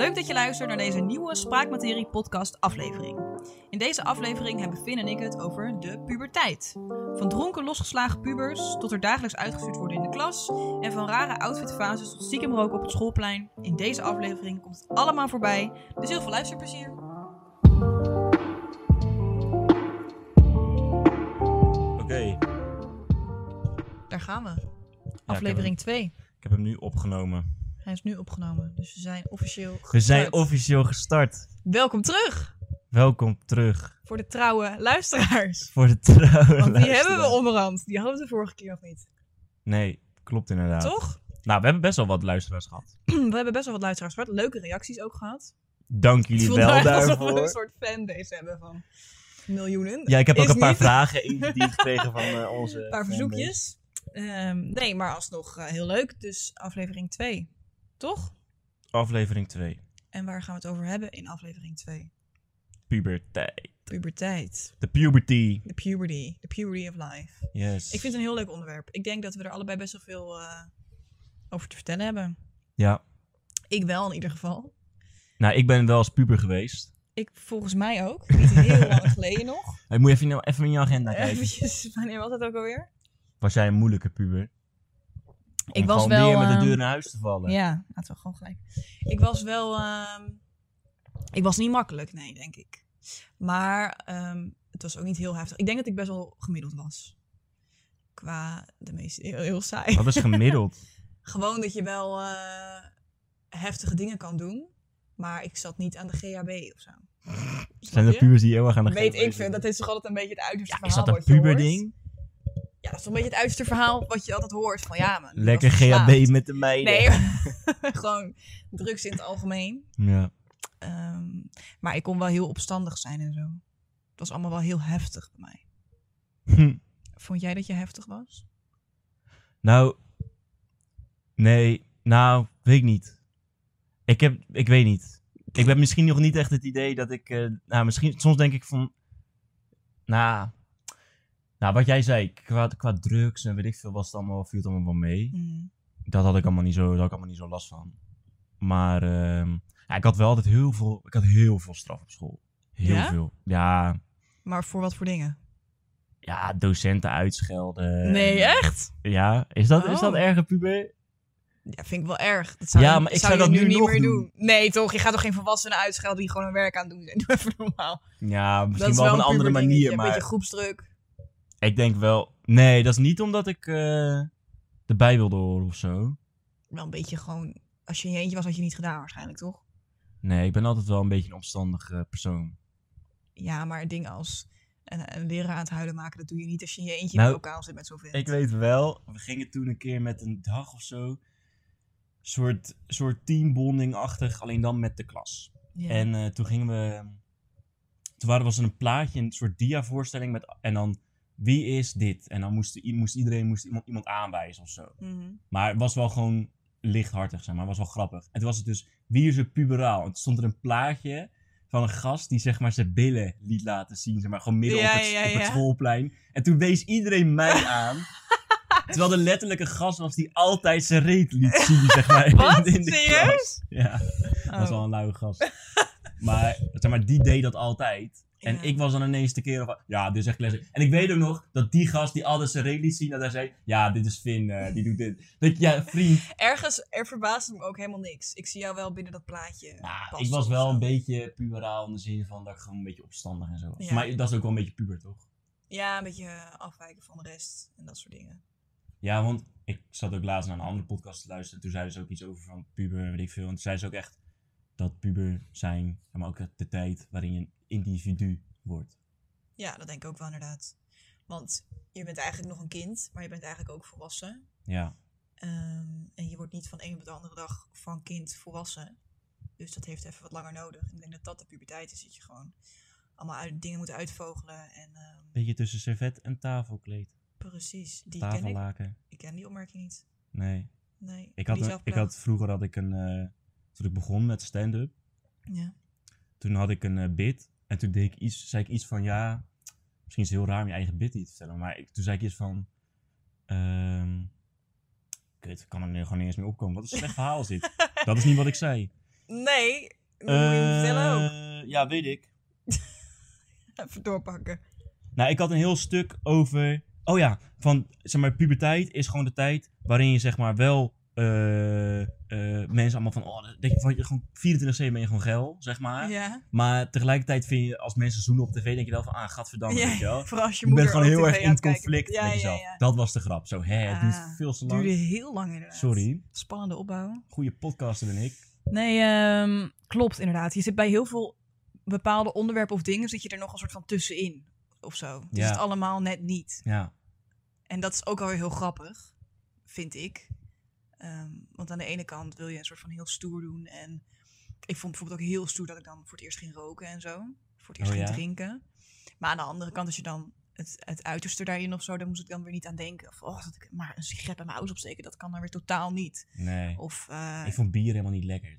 Leuk dat je luistert naar deze nieuwe Spraakmaterie podcast aflevering. In deze aflevering hebben Finn en ik het over de puberteit. Van dronken losgeslagen pubers tot er dagelijks uitgestuurd worden in de klas en van rare outfitfases tot stiekem roken op het schoolplein. In deze aflevering komt het allemaal voorbij, dus heel veel luisterplezier. Oké, Daar gaan we. Aflevering 2. Ik heb hem nu opgenomen. Hij is nu opgenomen, dus we zijn officieel We zijn gestart. officieel gestart. Welkom terug Welkom terug voor de trouwe luisteraars. voor de trouwe Want die hebben we onderhand. Die hadden we de vorige keer nog niet. Nee, klopt inderdaad. Toch? Nou, we hebben best wel wat luisteraars gehad. we hebben best wel wat luisteraars gehad. Leuke reacties ook gehad. Dank jullie wel echt alsof we daarvoor. een soort fanbase hebben van miljoenen. Ja, ik heb ook Is een paar niet. vragen gekregen van eh, onze Een paar verzoekjes. Ehm, nee, maar alsnog eh, heel leuk. Dus aflevering 2. Toch? Aflevering 2. En waar gaan we het over hebben in aflevering 2? Puberteit. Puberteit. De puberty. De puberty. The puberty of life. Yes. Ik vind het een heel leuk onderwerp. Ik denk dat we er allebei best wel veel eh, over te vertellen hebben. Ja. Ik wel in ieder geval. Nou, ik ben wel als puber geweest. Ik volgens mij ook. Niet heel lang geleden nog. Hey, moet je even, even in je agenda kijken. Eventjes, wanneer was het ook alweer? Was jij een moeilijke puber? Ik was gewoon wel, weer met de ehm, deur naar huis te vallen. Ja, laten we gewoon gelijk. Ik was wel. ehm, ik was niet makkelijk, nee, denk ik. Maar ehm, het was ook niet heel heftig. Ik denk dat ik best wel gemiddeld was. Qua de meeste. Heel, heel saai. Wat is gemiddeld? Gewoon dat je wel eh, heftige dingen kan doen. Maar ik zat niet aan de GHB of zo. Zijn er pubers die heel erg aan de Weet GHB ik veel. zitten? Dat is toch altijd een beetje het uiterste Ja, is verhaal. dat een puberding? Ja, dat is een beetje het uiterste verhaal wat je altijd hoort. Van ja, man. Lekker. GHB met de meiden. Nee, gewoon drugs in het algemeen. Ja. Ehm, maar ik kon wel heel opstandig zijn en zo. Het was allemaal wel heel heftig bij mij. Hm. Vond jij dat je heftig was? Nou, nee, nou, weet ik niet. Ik heb, ik weet niet. Ik heb misschien nog niet echt het idee dat ik, eh, nou, misschien, soms denk ik van, nou, nou, wat jij zei, qua, qua drugs en weet ik veel, was het allemaal, viel het allemaal wel mee. Hmm. Dat had ik allemaal niet zo, daar had ik allemaal niet zo last van. Maar, ehm, ja, ik had wel altijd heel veel, ik had heel veel straf op school. Heel Ja? veel. Ja, Maar voor wat voor dingen? ja, docenten uitschelden. nee, echt? Ja, is dat, is dat Oh. erge puber? Ja, vind ik wel erg. Dat zou Ja, maar ik zou dat nu niet meer doen. Nee, toch? Je gaat toch geen volwassenen uitschelden die gewoon hun werk aan doen zijn? Doe even normaal. Ja, dat misschien is wel op een een andere manier, Een maar beetje groepsdruk. Ik denk wel... Nee, dat is niet omdat ik eh erbij wilde horen of zo. Wel een beetje gewoon... Als je in je eentje was, had je niet gedaan waarschijnlijk, toch? Nee, ik ben altijd wel een beetje een opstandig eh, persoon. Ja, maar dingen als een, een leraar aan het huilen maken... dat doe je niet als je in je eentje Nou, in de lokaal zit met zoveel. Ik weet wel, we gingen toen een keer met een dag of zo... soort, soort teambonding-achtig, alleen dan met de klas. Ja. En eh, toen gingen we... Toen waren, was er een plaatje, een soort dia-voorstelling met... En dan, wie is dit? En dan moest, moest iedereen moest iemand, iemand aanwijzen of zo. Mhm. Maar het was wel gewoon lichthartig, zeg maar. Het was wel grappig. En toen was het dus, wie is er puberaal? En toen stond er een plaatje van een gast die zeg maar zijn billen liet laten zien. Zeg maar, gewoon midden Ja, op, het, ja, op het ja. schoolplein. En toen wees iedereen mij aan. terwijl er letterlijk een gast was die altijd zijn reet liet zien, zeg maar. Wat? In de Serieus? klas. Ja, dat was Oh. wel een luie gast. maar, zeg maar, die deed dat altijd. En Ja. ik was dan ineens de keer van, ja, dit is echt classic. En ik weet ook nog dat die gast die altijd zijn reet liet zien, dat hij zei, ja, dit is Finn, eh, die doet dit. Dat, ja, vriend, Ergens, er verbaasde me ook helemaal niks. Ik zie jou wel binnen dat plaatje. Ja, passen ik was wel zo. een beetje puberaal in de zin van dat ik gewoon een beetje opstandig en zo was. Ja. Maar dat is ook wel een beetje puber, toch? Ja, een beetje eh, afwijken van de rest en dat soort dingen. Ja, want ik zat ook laatst naar een andere podcast te luisteren. Toen zeiden ze ook iets over van puber en weet ik veel. En toen zeiden ze ook echt dat puber zijn, maar ook de tijd waarin je een individu wordt. Ja, dat denk ik ook wel inderdaad. Want je bent eigenlijk nog een kind, maar je bent eigenlijk ook volwassen. Ja, Ehm, en je wordt niet van de een op de andere dag van kind volwassen. Dus dat heeft even wat langer nodig. En ik denk dat dat de puberteit is. Dat je gewoon allemaal uit, dingen moet uitvogelen. En ehm, beetje tussen servet en tafelkleed. precies, die ken ik. Tafellaken. Ik ken die opmerking niet. Nee. Nee, Ik had, een- ik had vroeger had ik een, eh, toen ik begon met stand-up. Ja. toen had ik een eh, bit. En toen deed ik iets, zei ik iets van, ja, misschien is het heel raar om je eigen bit niet te vertellen. Maar ik, toen zei ik iets van, ehm, Kut, kan er nu gewoon niet eens meer opkomen. Wat een slecht verhaal is dit. Dat is niet wat ik zei. Nee, moet je vertellen ook. Eh, ja, weet ik. Even doorpakken. Nou, ik had een heel stuk over. Oh ja, van zeg maar, puberteit is gewoon de tijd waarin je zeg maar wel. Eh, eh, mensen allemaal van. Oh, dat je, van, je gewoon 24-7 ben je gewoon geil, zeg maar. Ja. Maar tegelijkertijd vind je als mensen zoenen op tv, denk je wel van. Ah, gadverdamme, ja. weet je wel. Vooral als je Je bent gewoon heel erg in conflict met Ja, ja, jezelf. Dat was de grap. Zo, hè, het duurt Ah, veel te Het lang. duurde heel lang inderdaad. Sorry. Spannende opbouw. Goede podcaster ben ik. Nee, ehm, klopt inderdaad. Je zit bij heel veel bepaalde onderwerpen of dingen, zit je er nog een soort van tussenin. Of zo. Het is Ja. het allemaal net niet. Ja. En dat is ook alweer heel grappig, vind ik. Ehm, want aan de ene kant wil je een soort van heel stoer doen. En ik vond bijvoorbeeld ook heel stoer dat ik dan voor het eerst ging roken en zo. Voor het eerst Oh, ging ja? drinken. Maar aan de andere kant, als je dan het, het uiterste daarin of zo, daar moest ik dan weer niet aan denken. Of oh, dat ik maar een sigaret bij mijn ouders opsteken, dat kan dan weer totaal niet. Nee. Of eh, Ik vond bier helemaal niet lekker.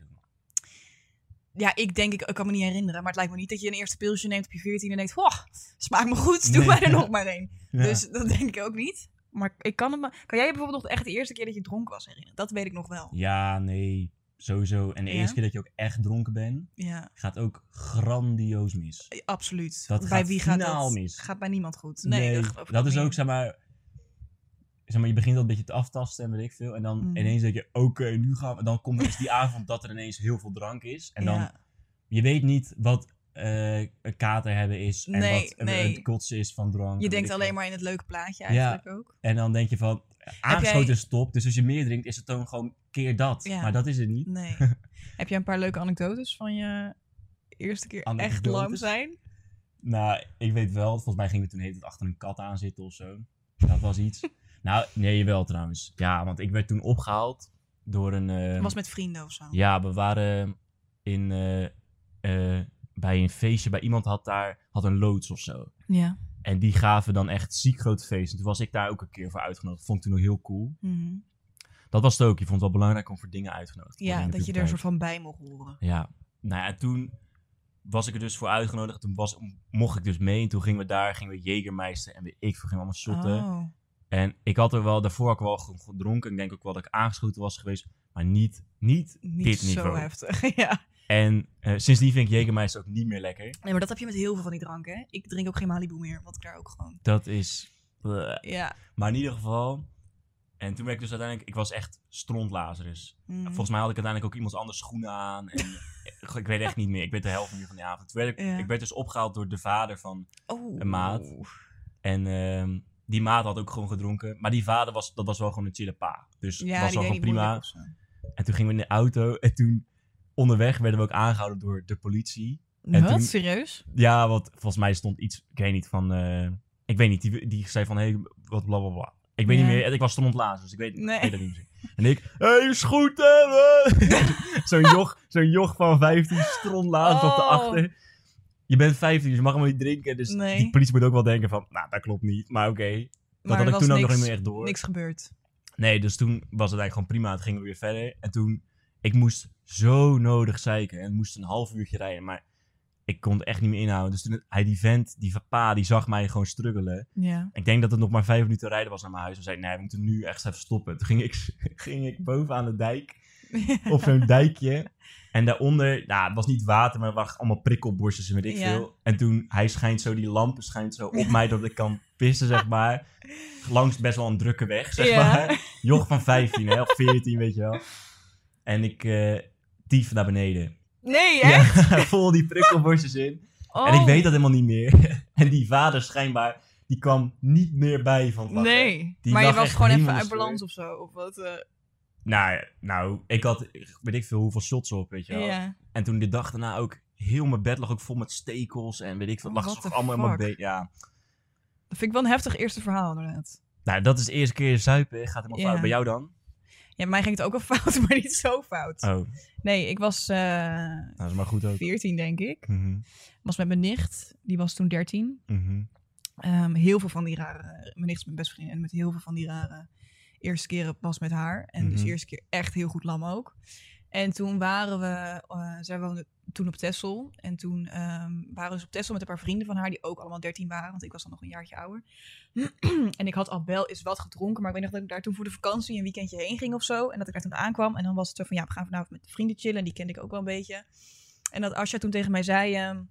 ja, ik denk, ik, ik kan me niet herinneren, maar het lijkt me niet dat je een eerste pilsje neemt op je 14 en denkt, "Wah, smaakt me goed, doe Nee. mij er nog maar één. Ja. Dus dat denk ik ook niet. Maar ik kan het me, kan jij je bijvoorbeeld nog echt de eerste keer dat je dronken was herinneren? Dat weet ik nog wel. Ja, nee. Sowieso. En de Ja? eerste keer dat je ook echt dronken bent, Ja, gaat ook grandioos mis. absoluut. Dat bij gaat wie gaat dat? mis. Gaat bij niemand goed. Nee, dat, dat is ook, zeg maar, zeg maar, je begint al een beetje te aftasten en weet ik veel. En dan Mm. ineens denk je, oké, nu gaan we. Dan komt eens die avond dat er ineens heel veel drank is. En dan, Ja. je weet niet wat eh, een kater hebben is. En Nee, wat nee. het kotsen is van drank. Je denkt alleen maar in het leuke plaatje Ja. eigenlijk ook. En dan denk je van, aangeschoten jij- is top. Dus als je meer drinkt, is het dan gewoon keer dat. Ja. Maar dat is het niet. Nee. Heb jij een paar leuke anekdotes van je eerste keer echt lang zijn? Nou, ik weet wel, volgens mij gingen we toen heet het achter een kat aan zitten of zo. Dat was iets. nou, nee, wel trouwens. Ja, want ik werd toen opgehaald door een... eh, was met vrienden of zo? Ja, we waren in, eh, eh, bij een feestje, bij iemand had daar had een loods of zo. Ja. En die gaven dan echt ziek grote feesten. Toen was ik daar ook een keer voor uitgenodigd. Vond ik toen ook heel cool. Mhm. Dat was het ook. Je vond het wel belangrijk om voor dingen uitgenodigd te worden Ja, dat je er een puberteit. soort van bij mocht horen. Ja, nou ja, en toen was ik er dus voor uitgenodigd. Toen was, mocht ik dus mee. En toen gingen we daar, gingen we Jägermeister en weet ik veel, gingen we allemaal shotten. Oh. En ik had er wel, daarvoor had ik wel ge- gedronken. Ik denk ook wel dat ik aangeschoten was geweest. Maar niet, niet, Niet dit zo niveau. heftig, ja. En eh, sindsdien vind ik Jägermeister ook niet meer lekker. Nee, maar dat heb je met heel veel van die dranken, hè? Ik drink ook geen Malibu meer, want ik daar ook gewoon... Dat is... bleh. Ja. Maar in ieder geval... En toen werd ik dus uiteindelijk... Ik was echt strontlazerus. Mhm. Volgens mij had ik uiteindelijk ook iemands anders schoenen aan. En ik weet echt niet meer. Ik weet de helft niet meer van die avond. Toen werd ik, Ja. ik werd dus opgehaald door de vader van Oh. een maat. En ehm, die maat had ook gewoon gedronken. Maar die vader was, dat was wel gewoon een chille pa. Dus Ja, was wel gewoon prima. En toen gingen we in de auto. En toen onderweg werden we ook aangehouden door de politie. En Wat? toen- Serieus? Ja, want volgens mij stond iets, ik weet niet, van... eh, ik weet niet, die, die zei van, hé, hey, wat bla bla bla. Ik weet Ja. niet meer, ik was stondlaas, dus ik weet, Nee. ik weet dat niet meer. En ik, hé, hey, scooter! eh." zo'n joch, zo'n joch van 15 strontlaas op de Oh. achter. Je bent 15, dus je mag helemaal niet drinken. Dus Nee. die politie moet ook wel denken van, nou, dat klopt niet. Maar oké, dat Maar had er ik toen ook nog niet meer echt door. Niks gebeurd. Nee, dus toen was het eigenlijk gewoon prima. Het gingen we weer verder. En toen, ik moest zo nodig zeiken. En moest een half uurtje rijden. Maar ik kon het echt niet meer inhouden. Dus toen hij die vent, die pa, die zag mij gewoon struggelen. Ja. Ik denk dat het nog maar vijf minuten rijden was naar mijn huis. En zei, nee, we moeten nu echt even stoppen. Toen ging ik, ging ik boven aan de dijk. Op zo'n dijkje. En daaronder, nou, het was niet water, maar er waren allemaal prikkelborstjes en weet ik Ja. veel. En toen, hij schijnt zo, die lampen schijnt zo op mij dat ik kan pissen, zeg maar. Langs best wel een drukke weg, zeg Ja. maar. Joch van 15, hè, of 14, weet je wel. En ik eh tief naar beneden. Nee, echt? Ja, vol die prikkelborstjes in. Oh. En ik weet dat helemaal niet meer. en die vader schijnbaar, die kwam niet meer bij van het lachen. Nee. Die maar je was gewoon even uit balans of zo. Of wat? eh, Nou, nou, ik had, weet ik veel, hoeveel shots op, weet je wel. ja. En toen de dag daarna ook, heel mijn bed lag ook vol met stekels en weet ik veel. Het lag the allemaal in mijn. Ja. Dat vind ik wel een heftig eerste verhaal, inderdaad. Nou, dat is de eerste keer zuipen. Gaat helemaal fout. Bij jou dan? Ja, mij ging het ook wel fout, maar niet zo fout. Oh, Nee, ik was eh nou, dat is maar goed ook. 14, denk ik. Mhm, was met mijn nicht. Die was toen 13. mhm. Ehm, heel veel van die rare... Mijn nicht is mijn beste vriendin. En met heel veel van die rare eerste keren was met haar. En dus Mhm. de eerste keer echt heel goed lam ook. En toen waren we, eh, zij woonde toen op Texel. En toen ehm, waren we dus op Texel met een paar vrienden van haar, die ook allemaal 13 waren, want ik was dan nog een jaartje ouder. en ik had al wel eens wat gedronken, maar ik weet nog dat ik daar toen voor de vakantie een weekendje heen ging of zo. En dat ik daar toen aankwam. En dan was het zo van, ja, we gaan vanavond met vrienden chillen. En die kende ik ook wel een beetje. En dat Asja toen tegen mij zei, ehm,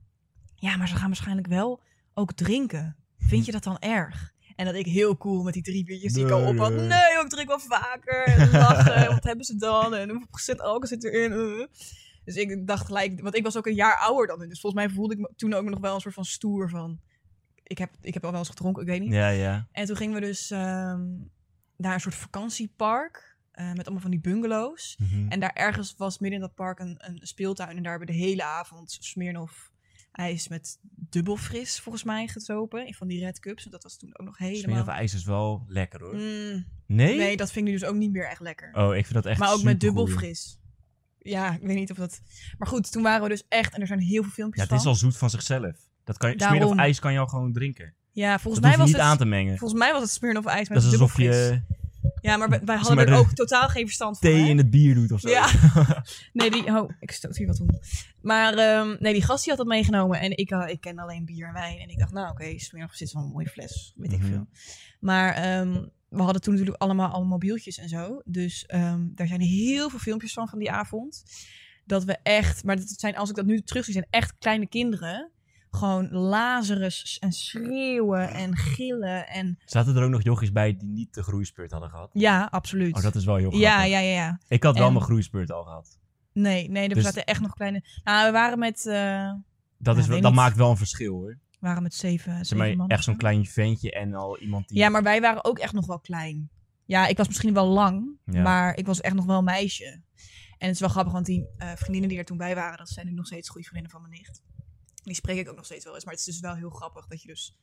ja, maar ze gaan waarschijnlijk wel ook drinken. Vind je dat dan erg? En dat ik heel cool met die drie biertjes die ik al op had. Nee. Nee, ik drink wel vaker. En lachen. wat hebben ze dan? En hoeveel procent alcohol zit erin? Uh. Dus ik dacht gelijk, want ik was ook een jaar ouder dan hun. Dus volgens mij voelde ik me toen ook nog wel een soort van stoer van... Ik heb, ik heb al wel eens gedronken, ik weet niet. Ja, ja. En toen gingen we dus ehm, naar een soort vakantiepark. eh, met allemaal van die bungalows. Mhm. En daar ergens was midden in dat park een, een speeltuin. En daar hebben we de hele avond Smirnoff ijs met dubbel fris, volgens mij, gezopen. Van die red cups. En dat was toen ook nog helemaal... of ijs is wel lekker hoor. Mm, Nee? nee, dat vind ik nu dus ook niet meer echt lekker. Oh, ik vind dat echt maar ook met dubbel fris. Ja, ik weet niet of dat... Maar goed, toen waren we dus echt... En er zijn heel veel Ja, filmpjes het is van. al zoet van zichzelf. Dat kan je, Daarom. Of ijs kan je al gewoon drinken. Ja, volgens Dat mij was niet het... aan te mengen. Volgens mij was het Smirnoff ijs met Dat is alsof je Ja, maar wij hadden maar er ook totaal geen verstand van. thee hè? in het bier doet of zo. Ja. Nee, die... Oh, ik stoot hier wat om. Maar ehm, nee, die gast die had dat meegenomen. En ik, uh, ik ken alleen bier en wijn. En ik dacht, nou oké, okay, Smirnoff zit wel een mooie fles. Weet ik Mhm. veel. Maar ehm, we hadden toen natuurlijk allemaal al mobieltjes en zo. Dus ehm, daar zijn heel veel filmpjes van van die avond. Dat we echt... Maar dat zijn, als ik dat nu terug zie, zijn echt kleine kinderen. Gewoon Lazarus en schreeuwen en gillen. En Zaten er ook nog jochies bij die niet de groeispurt hadden gehad? ja, absoluut. Oh, dat is wel heel grappig. ja, ja, ja, ja. Ik had wel mijn groeispurt al gehad. Nee, nee, er Dus- zaten echt nog kleine... Nou, we waren met... eh, Dat, Ja, is wel, dat maakt wel een verschil hoor. we waren met zeven, zeven maar, echt zo'n zo. klein ventje en al iemand die... Ja, maar wij waren ook echt nog wel klein. Ja, ik was misschien wel lang, Ja. maar ik was echt nog wel een meisje. En het is wel grappig, want die eh, vriendinnen die er toen bij waren, dat zijn nu nog steeds goede vriendinnen van mijn nicht. Die spreek ik ook nog steeds wel eens. Maar het is dus wel heel grappig dat je dus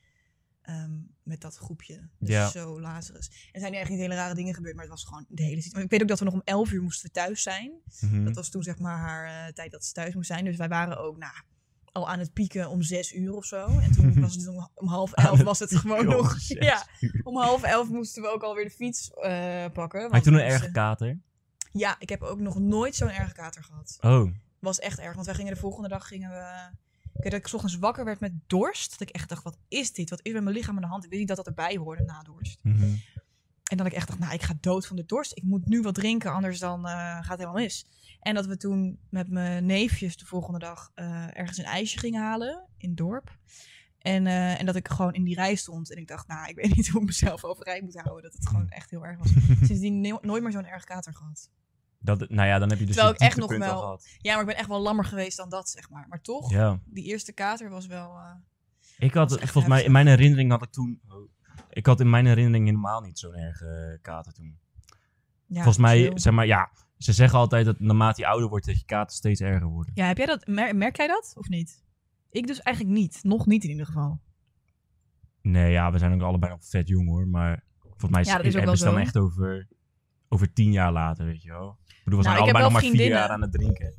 ehm, met dat groepje, dus Ja. zo Lazarus. Er zijn nu echt niet hele rare dingen gebeurd, maar het was gewoon de hele situatie. Ik weet ook dat we nog om 11 uur moesten thuis zijn. Mhm. Dat was toen zeg maar haar eh, tijd dat ze thuis moest zijn. Dus wij waren ook, nou, al aan het pieken om zes uur of zo. En toen was het om, om half elf was het gewoon nog. Ja, om half elf moesten we ook alweer de fiets eh, pakken. Je toen een erge kater? Ja, ik heb ook nog nooit zo'n erge kater gehad. Oh. Was echt erg, want wij gingen de volgende dag gingen we... Ik weet dat ik 's ochtends wakker werd met dorst. Dat ik echt dacht, wat is dit? Wat is met mijn lichaam aan de hand? Ik weet niet dat dat erbij hoorde na dorst. Mhm. En dat ik echt dacht, nou, ik ga dood van de dorst. Ik moet nu wat drinken, anders dan eh, gaat het helemaal mis. En dat we toen met mijn neefjes de volgende dag eh, ergens een ijsje gingen halen in het dorp. En, eh, en dat ik gewoon in die rij stond. En ik dacht, nou, ik weet niet hoe ik mezelf overeind moet houden. Dat het gewoon echt heel erg was. Sindsdien no- nooit meer zo'n erg kater gehad. Dat, nou ja, dan heb je dus Terwijl je ik echt nog wel- gehad. Ja, maar ik ben echt wel lammer geweest dan dat, zeg maar. Maar toch, Ja. die eerste kater was wel... eh, Ik had, echt volgens mij, in mijn herinnering had ik toen... oh. Ik had in mijn herinnering helemaal niet zo'n erge eh, kater toen. ja, volgens mij, chill. zeg maar, ja... Ze zeggen altijd dat naarmate je ouder wordt, dat je kater steeds erger worden. Ja, heb jij dat, mer- merk jij dat of niet? Ik dus eigenlijk niet. Nog niet in ieder geval. Nee, ja, we zijn ook allebei nog vet jong hoor. Maar volgens mij Ja, is wel ze dan echt over, over tien jaar later, weet je wel. Ik bedoel, we zijn Nou, ik heb allebei nog maar vier jaar aan het drinken.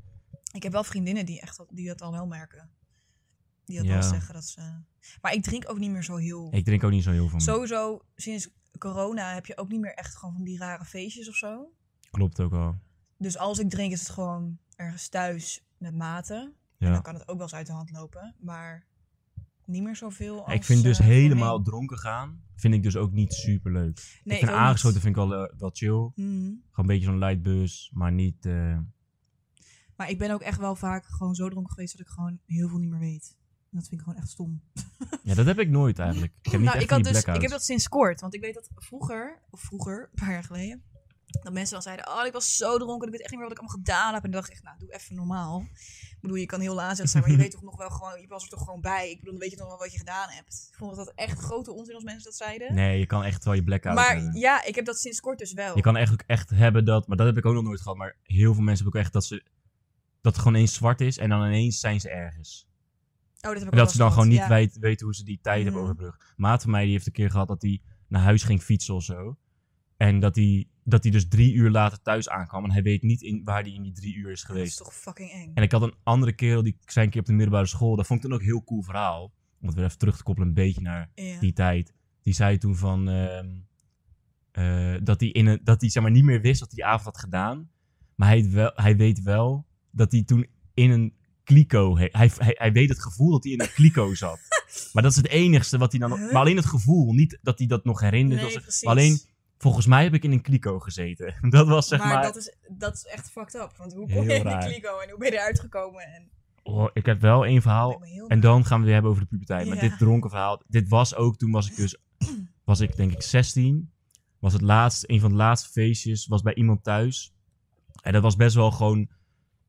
Ik heb wel vriendinnen die, echt, die dat al wel merken. Die dat Ja. wel zeggen dat ze... Maar ik drink ook niet meer zo heel... Ik drink ook niet zo heel veel. Sowieso, sinds corona heb je ook niet meer echt gewoon van die rare feestjes of zo. Klopt ook wel. Dus als ik drink is het gewoon ergens thuis met maten. En Ja. dan kan het ook wel eens uit de hand lopen. Maar niet meer zoveel als, ik vind dus eh, helemaal dronken gaan, vind ik dus ook niet super leuk. Nee, ik vind aangesloten vind ik wel, eh, wel chill. Gewoon. Mhm. een beetje zo'n light bus, maar niet... eh, Maar ik ben ook echt wel vaak gewoon zo dronken geweest dat ik gewoon heel veel niet meer weet. En dat vind ik gewoon echt stom. Ja, dat heb ik nooit eigenlijk. Ik heb niet nou, echt ik, had dus, ik heb dat sinds kort. Want ik weet dat vroeger, of vroeger, een paar jaar geleden, dat mensen dan zeiden, oh, ik was zo dronken, ik weet echt niet meer wat ik allemaal gedaan heb. En dacht ik echt, nou, doe even normaal. Ik bedoel, je kan heel lazig zijn, maar je weet toch nog wel gewoon, je was er toch gewoon bij. Ik bedoel, dan weet je nog wel wat je gedaan hebt. Ik vond dat echt grote onzin als mensen dat zeiden. Nee, je kan echt wel je blackout maar hebben. ja, ik heb dat sinds kort dus wel. Je kan echt ook echt hebben dat, maar dat heb ik ook nog nooit gehad. Maar heel veel mensen hebben ook echt dat ze dat het gewoon eens zwart is en dan ineens zijn ze ergens. oh, dat heb ik En dat ze dan gewoon niet ja. weet, weten hoe ze die tijd hebben Mhm. overbrugd. Maat van mij die heeft een keer gehad dat hij naar huis ging fietsen of zo. En dat hij, dat hij dus drie uur later thuis aankwam. En hij weet niet in, waar hij in die drie uur is Dat is geweest. toch fucking eng. En ik had een andere kerel, die zei een keer op de middelbare school. Dat vond ik toen ook een heel cool verhaal. Om het weer even terug te koppelen een beetje naar die tijd. Die zei toen van... ehm, eh, dat hij, in een, dat hij zeg maar, niet meer wist wat hij die avond had gedaan. Maar hij, wel, hij weet wel dat hij toen in een kliko... Hij, hij, hij weet het gevoel dat hij in een kliko zat. maar dat is het enigste wat hij dan... Huh? Maar alleen het gevoel. Niet dat hij dat nog herinnert. Nee, alleen, volgens mij heb ik in een kliko gezeten. Dat was zeg maar... maar, dat, is, dat is echt fucked up. Want hoe kom je in de kliko en hoe ben je eruit gekomen? En, Oh, ik heb wel één verhaal. En dan gaan we weer hebben over de puberteit. Maar dit dronken verhaal, dit was ook, toen was ik dus, was ik denk ik 16. Was het laatste, een van de laatste feestjes, was bij iemand thuis. En dat was best wel gewoon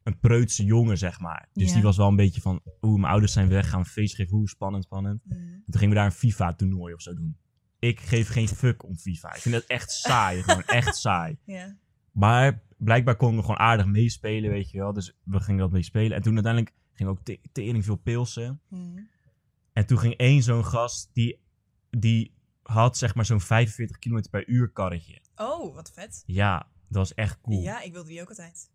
een preutse jongen, zeg maar. Dus Ja. die was wel een beetje van, oeh, mijn ouders zijn weg, gaan we een feestje geven, hoe spannend, spannend. Mm. En toen gingen we daar een FIFA-toernooi of zo doen. Ik geef geen fuck om FIFA. Ik vind dat echt saai, gewoon echt saai. Ja. Maar blijkbaar konden we gewoon aardig meespelen, weet je wel. Dus we gingen dat meespelen. En toen uiteindelijk ging ook te- tering veel pilsen. Mm. En toen ging één zo'n gast, die, die had zeg maar zo'n 45 km per uur karretje. Oh, wat vet. Ja, dat was echt cool. Ja. Ja, ik wilde die ook altijd.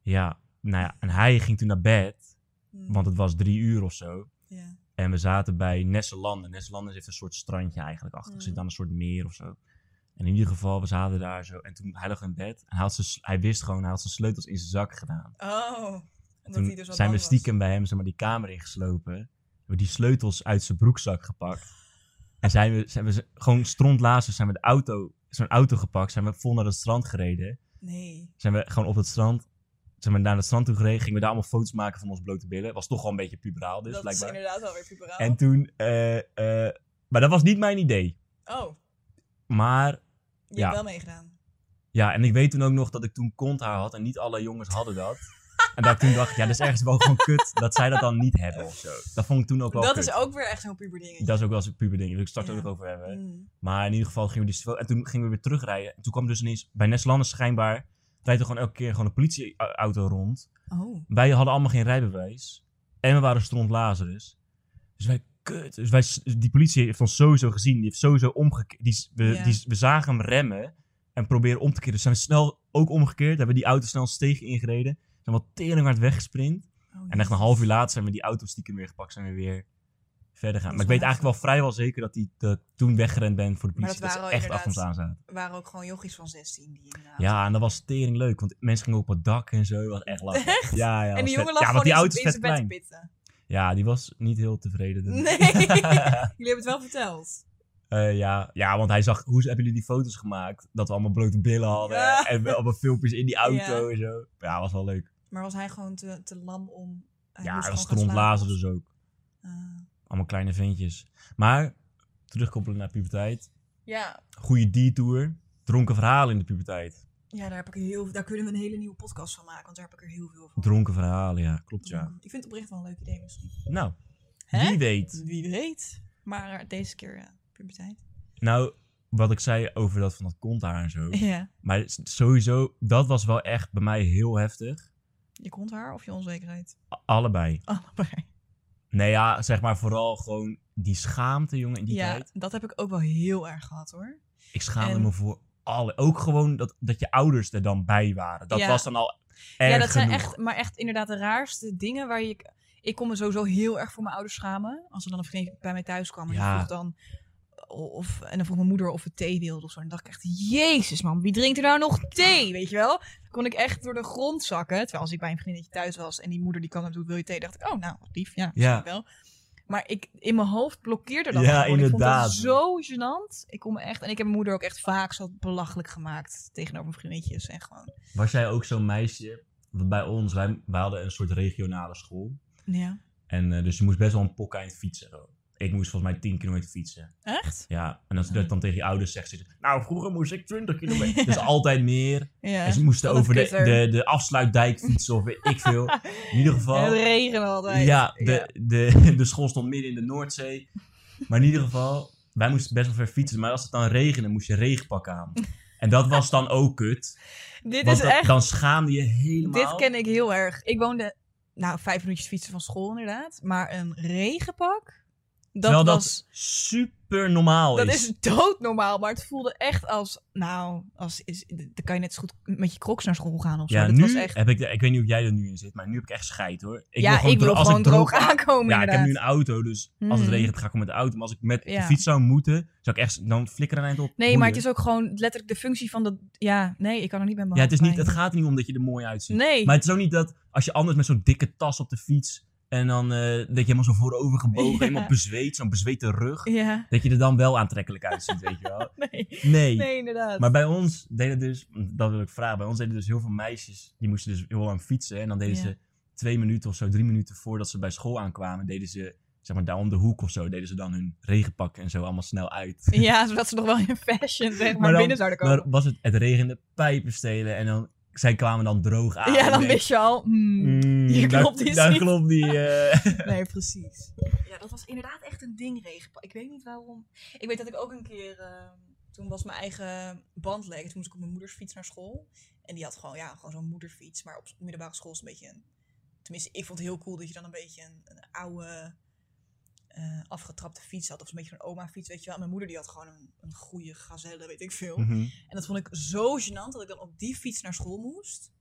nou ja, en hij ging toen naar bed, Mm. want het was drie uur of zo. Ja. En we zaten bij Nesselanden. Nesselanden heeft een soort strandje eigenlijk achter. Mhm. zit aan een soort meer of zo. En in ieder geval, we zaten daar zo. En toen hij lag in bed. En hij, had zijn, hij wist gewoon, hij had zijn sleutels in zijn zak gedaan. Oh, omdat toen hij dus zijn we stiekem bij hem zeg maar, die kamer ingeslopen. Hebben we die sleutels uit zijn broekzak gepakt. En zijn we, zijn we gewoon strontlazers zijn we de auto, zo'n auto gepakt. Zijn we vol naar het strand gereden. Nee. Zijn we gewoon op het strand, zijn we naar het strand toe gereden. Gingen we daar allemaal foto's maken van ons blote billen. Was toch wel een beetje puberaal dus, dat blijkbaar. is inderdaad wel weer puberaal. En toen, eh, eh, maar dat was niet mijn idee. Oh, Maar je Ja. hebt wel meegedaan. ja, en ik weet toen ook nog dat ik toen konthaar had en niet alle jongens hadden dat. en dat ik toen dacht, ja, dat is ergens wel gewoon kut dat zij dat dan niet hebben of zo. Dat vond ik toen ook wel Dat kut. is ook weer echt zo'n puber dingetje. Dat is ook wel eens een puber ding. Daar wil ik straks Ja. ook nog over hebben. Mm. Maar in ieder geval gingen we die... En toen gingen we weer terugrijden. En toen kwam dus ineens... Bij Neslandes schijnbaar... rijdt er gewoon elke keer gewoon een politieauto rond. Oh. Wij hadden allemaal geen rijbewijs. En we waren stront Lazarus. Dus wij, kut. Dus wij, die politie heeft ons sowieso gezien. Die heeft sowieso omgekeerd. Die, we, die, we zagen hem remmen. En proberen om te keren. Dus zijn we snel ook omgekeerd. Hebben die auto snel een steeg ingereden. Zijn wat tering hard weggesprint. Oh, En echt een half uur later zijn we die auto stiekem weer gepakt. Zijn we weer verder gaan. Maar ik weet eigenlijk wel vrijwel zeker dat hij toen weggerend ben voor de politie. dat Dat, waren ze echt achter ons aan zaten. waren ook gewoon jochies van 16 die inderdaad. Ja, en dat was tering leuk. Want mensen gingen op het dak en zo. Dat was echt lachen. Echt? Ja, ja. en die jongen lag Ja, gewoon want die in auto in zijn bed pitten. Ja, die was niet heel tevreden. Nee. Jullie hebben het wel verteld. Eh, ja, ja, want hij zag, hoe hebben jullie die foto's gemaakt? Dat we allemaal blote billen hadden. Ja. En allemaal filmpjes in die auto Ja. en zo. Ja, was wel leuk. Maar was hij gewoon te, te lam om... Hij ja, dat was? Lazarus ook. Ah. Allemaal kleine ventjes. Maar, terugkoppelen naar puberteit. ja. Goede detour. Dronken verhalen in de puberteit. ja, daar, heb ik heel, daar kunnen we een hele nieuwe podcast van maken. Want daar heb ik er heel veel van. Dronken verhalen, ja. Klopt, ja. Ik vind het oprecht wel een leuk idee misschien. Nou, Hè? wie weet. Wie weet. Maar deze keer, ja, puberteit. Nou, wat ik zei over dat van dat konthaar en zo. Ja. Maar sowieso, dat was wel echt bij mij heel heftig. Je konthaar of je onzekerheid? A- allebei. Allebei. Nee, ja, zeg maar vooral gewoon die schaamte, jongen, in die Ja, tijd. dat heb ik ook wel heel erg gehad hoor. Ik schaamde En- me voor alle. Ook gewoon dat, dat je ouders er dan bij waren. Dat Ja. was dan al erg ja, dat zijn echt, maar echt inderdaad de raarste dingen waar je... Ik kon me sowieso heel erg voor mijn ouders schamen. Als er dan een vriend bij mij thuis kwam en Ja. vroeg dan... Of, en dan vroeg mijn moeder of we thee wilde of zo. En dan dacht ik echt, jezus man, wie drinkt er nou nog thee? Weet je wel? Dan kon ik echt door de grond zakken. Terwijl als ik bij een vriendinnetje thuis was en die moeder die kwam en doet, wil je thee? dacht ik, oh nou, lief, ja, Ja. wel. Maar ik, in mijn hoofd blokkeerde dat Ja, gewoon. Ik inderdaad. vond het zo gênant. Ik kon me echt... En ik heb mijn moeder ook echt vaak zo belachelijk gemaakt tegenover mijn vriendinnetjes. En gewoon... Was jij ook zo'n meisje? Want bij ons, wij, wij hadden een soort regionale school. Ja. En eh, dus je moest best wel een pok eind fietsen. Zo. Ik moest volgens mij 10 kilometer fietsen. Echt? Ja, en als je dat dan tegen je ouders zegt, ze, nou vroeger moest ik 20 kilometer. Ja. Dus altijd meer. Ja. En ze moesten over de, de, de afsluitdijk fietsen of weet ik veel. In ieder En geval. het regende altijd. Ja, de, De, de school stond midden in de Noordzee. Maar in ieder geval, wij moesten best wel ver fietsen. Maar als het dan regende, moest je regenpak aan. En dat was dan ook kut. Dit is dat- echt... dan schaamde je helemaal. Dit ken ik heel erg. Ik woonde, nou, vijf minuutjes fietsen van school inderdaad. Maar een regenpak? Dat Terwijl was... dat super normaal Dat is. is doodnormaal, maar het voelde echt als... Nou, als, is, dan kan je net zo goed met je crocs naar school gaan of zo. Ja, dat nu was echt... heb ik, de- ik weet niet hoe jij er nu in zit, maar nu heb ik echt scheid hoor. Ik ja, wil gewoon ik wil als gewoon ik droog aankomen Ja, ik heb nu een auto, dus als het Mhm. regent ga ik gewoon met de auto. Maar als ik met Ja. de fiets zou moeten, zou ik echt dan flikkeren een eind op. Nee, maar het is ook gewoon letterlijk de functie van dat... Ja, nee, ik kan er niet bij mijn Ja, het, is niet, het gaat er niet om dat je er mooi uitziet. Nee. Maar het is ook niet dat als je anders met zo'n dikke tas op de fiets en dan eh, dat je helemaal zo voorover gebogen, Ja. helemaal bezweet, zo'n bezweten rug, Ja, dat je er dan wel aantrekkelijk uitziet, weet je wel. nee. Nee. Nee, inderdaad. Maar bij ons deden dus, dat wil ik vragen, bij ons deden dus heel veel meisjes, die moesten dus heel lang fietsen. En dan deden Ja. ze twee minuten of zo, drie minuten voordat ze bij school aankwamen, deden ze, zeg maar daar om de hoek of zo, deden ze dan hun regenpak en zo allemaal snel uit. Ja, zodat ze nog wel in fashion zeg maar, Maar dan- binnen zouden komen. Maar was het, het regende pijpen stelen en dan, zij kwamen dan droog aan. ja, dan wist je al... hmm, Mm, hier klopt iets daar niet. klopt die. eh, Nee, precies. Ja, dat was inderdaad echt een ding, regenpak. Ik weet niet waarom. Ik weet dat ik ook een keer... eh, toen was mijn eigen band leeg. Toen moest ik op mijn moeders fiets naar school. En die had gewoon, ja, gewoon zo'n moederfiets. Maar op middelbare school is een beetje een... Tenminste, ik vond het heel cool dat je dan een beetje een, een oude... eh, afgetrapte fiets had. Of een beetje zo'n oma-fiets, weet je wel. En mijn moeder die had gewoon een, een goede gazelle, weet ik veel. mhm. En dat vond ik zo gênant dat ik dan op die fiets naar school moest.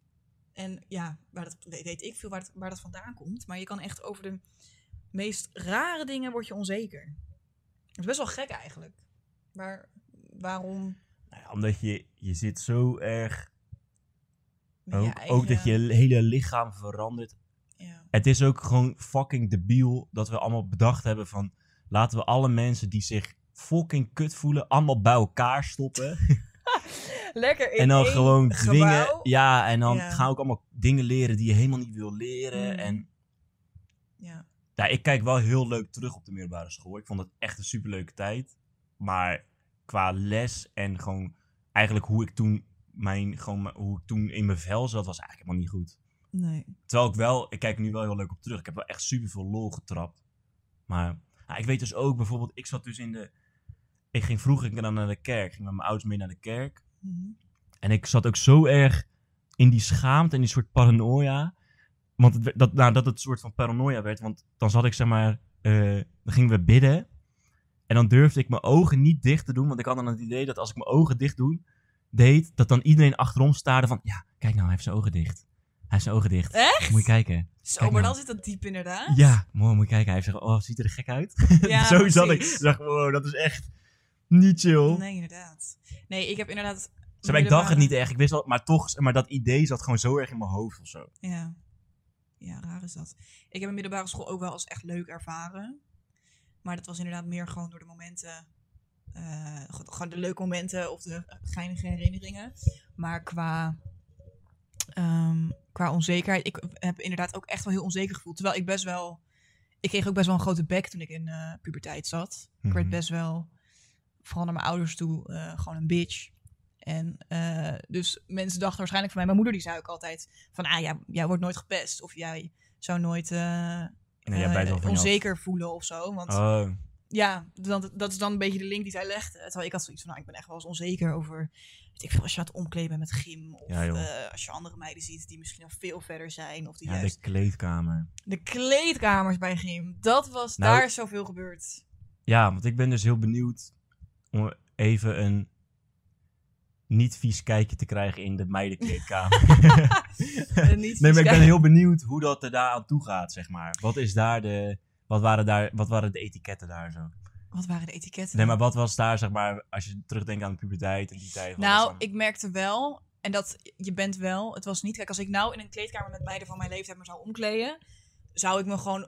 En ja, waar dat, weet ik veel waar dat, waar dat vandaan komt. Maar je kan echt over de meest rare dingen word je onzeker. Dat is best wel gek eigenlijk. Maar waarom? Nou ja, omdat je, je zit zo erg. eigen- ook dat je hele lichaam verandert. Ja. Het is ook gewoon fucking debiel dat we allemaal bedacht hebben van. Laten we alle mensen die zich fucking kut voelen, allemaal bij elkaar stoppen. Lekker in en dan gewoon dwingen. gebouw. Ja, en dan Ja. gaan ook allemaal dingen leren die je helemaal niet wil leren. Mm. En Ja. ja, ik kijk wel heel leuk terug op de middelbare school. Ik vond het echt een superleuke tijd. Maar qua les en gewoon eigenlijk hoe ik toen, mijn, gewoon, hoe ik toen in mijn vel zat, was eigenlijk helemaal niet goed. Nee. Terwijl ik wel, ik kijk nu wel heel leuk op terug. Ik heb wel echt super veel lol getrapt. Maar ja, ik weet dus ook bijvoorbeeld, ik zat dus in de. Ik ging vroeger ging dan naar de kerk. Ik ging met mijn ouders mee naar de kerk. Mhm. En ik zat ook zo erg in die schaamte en die soort paranoia. Want het, dat, nou, dat het een soort van paranoia werd. Want dan zat ik zeg maar. eh, dan gingen we bidden. En dan durfde ik mijn ogen niet dicht te doen. Want ik had dan het idee dat als ik mijn ogen dicht doen, deed. Dat dan iedereen achterom staarde van. Ja, kijk nou, hij heeft zijn ogen dicht. Hij heeft zijn ogen dicht. Echt? Moet je kijken. Zo, Kijk maar nou. dan zit dat diep inderdaad. Ja, mooi, moet je kijken. Hij heeft gezegd, oh, ziet er gek uit. Ja, Zo zat ik. dacht, wow, dat is echt niet chill. Nee, inderdaad. Nee, ik heb inderdaad... Zeg ik dacht het niet echt. Ik wist wel, maar toch, maar dat idee zat gewoon zo erg in mijn hoofd of zo. Ja. Ja, raar is dat. Ik heb een middelbare school ook wel als echt leuk ervaren. Maar dat was inderdaad meer gewoon door de momenten. eh, ge- gewoon de leuke momenten of de geinige herinneringen. Maar qua, ehm, qua onzekerheid. Ik heb inderdaad ook echt wel heel onzeker gevoeld. Terwijl ik best wel. Ik kreeg ook best wel een grote bek toen ik in eh, puberteit zat. Ik werd Mhm. best wel, vooral naar mijn ouders toe, eh, gewoon een bitch. En eh, dus mensen dachten waarschijnlijk van mij, mijn moeder die zei ook altijd van, ah ja, jij wordt nooit gepest. Of jij zou nooit Nee, jij onzeker voelen of zo. Want Oh, ja, dat, dat is dan een beetje de link die zij legde. Terwijl ik had zoiets van, nou, ik ben echt wel eens onzeker over, weet ik veel, als je het omkleden met gym. Of Ja, eh, als je andere meiden ziet die misschien nog veel verder zijn. Of die ja, juist de kleedkamer. de kleedkamers bij gym. Dat was, Nou- daar is zoveel gebeurd. Ja, want ik ben dus heel benieuwd om even een niet vies kijkje te krijgen in de meidenkleedkamer. Nee, maar ik ben heel benieuwd hoe dat er daar aan toe gaat, zeg maar. Wat is daar de... Wat waren, daar, wat waren de etiketten daar zo? Wat waren de etiketten? Nee, maar wat was daar, zeg maar, als je terugdenkt aan de puberteit en die tijd? Nou, dan- ik merkte wel, en dat je bent wel, het was niet, kijk, als ik nou in een kleedkamer met meiden van mijn leeftijd me zou omkleden, zou ik me gewoon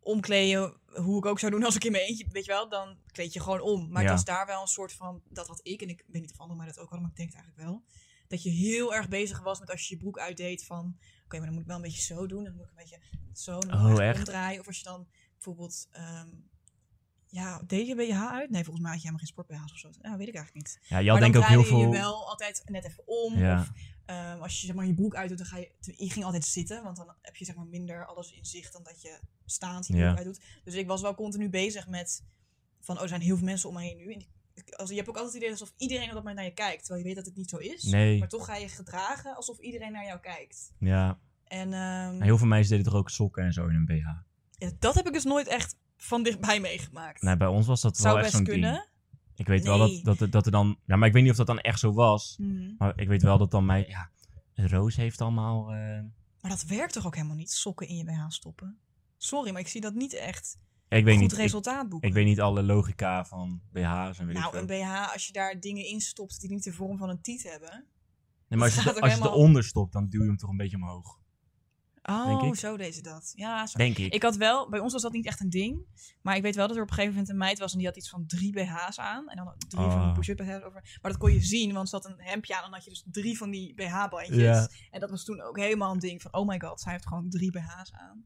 omkleden hoe ik ook zou doen als ik in mijn eentje, weet je wel, dan kleed je gewoon om. Maar Ja. het was daar wel een soort van, dat had ik, en ik weet niet of anderen mij dat ook hadden, maar ik denk het eigenlijk wel, dat je heel erg bezig was met als je je broek uitdeed van, oké, maar dan moet ik wel een beetje zo doen, dan moet ik een beetje zo, dan Oh, echt? omdraaien. Of als je dan bijvoorbeeld, ehm, ja, deed je BH uit? Nee, volgens mij had je helemaal geen sport BH's of zo. Ja, weet ik eigenlijk niet. ja, je maar had denk dan ik ook heel draaide veel... je wel altijd net even om. Ja. Of ehm, als je zeg maar, je broek uitdoet, dan ga je... Je ging altijd zitten, want dan heb je zeg maar, minder alles in zicht dan dat je staand je Ja. broek uitdoet. Dus ik was wel continu bezig met van, oh, er zijn heel veel mensen om mij heen nu. En die- als, je hebt ook altijd het idee alsof iedereen op dat moment naar je kijkt. Terwijl je weet dat het niet zo is. Nee, Maar toch ga je gedragen alsof iedereen naar jou kijkt. ja. En ehm, En heel veel meisjes deden toch ook sokken en zo in een BH. Ja, dat heb ik dus nooit echt van dichtbij meegemaakt. Nee, bij ons was dat Zou wel echt best zo'n kunnen. Ik weet wel dat, dat, er- dat er dan... Ja, maar ik weet niet of dat dan echt zo was. Mhm. Maar ik weet wel dat dan mij... Ja, Roos heeft allemaal... eh, Maar dat werkt toch ook helemaal niet, sokken in je BH stoppen? Sorry, maar ik zie dat niet echt ik weet goed niet. Ik, resultaat boeken. ik weet niet alle logica van BH's en weet ik nou, een BH, als je daar dingen in stopt die niet de vorm van een tiet hebben. Nee, maar als je, als je eronder stopt, dan duw je hem toch een beetje omhoog. Oh, zo deed ze dat. Ja, zo. Denk ik. Ik had wel, bij ons was dat niet echt een ding. Maar ik weet wel dat er op een gegeven moment een meid was en die had iets van drie BH's aan. En dan drie van die Oh. push-up BH's over. Maar dat kon je zien, want ze had een hemdje aan en dan had je dus drie van die BH-bandjes. Ja. En dat was toen ook helemaal een ding van, oh my god, zij heeft gewoon drie BH's aan.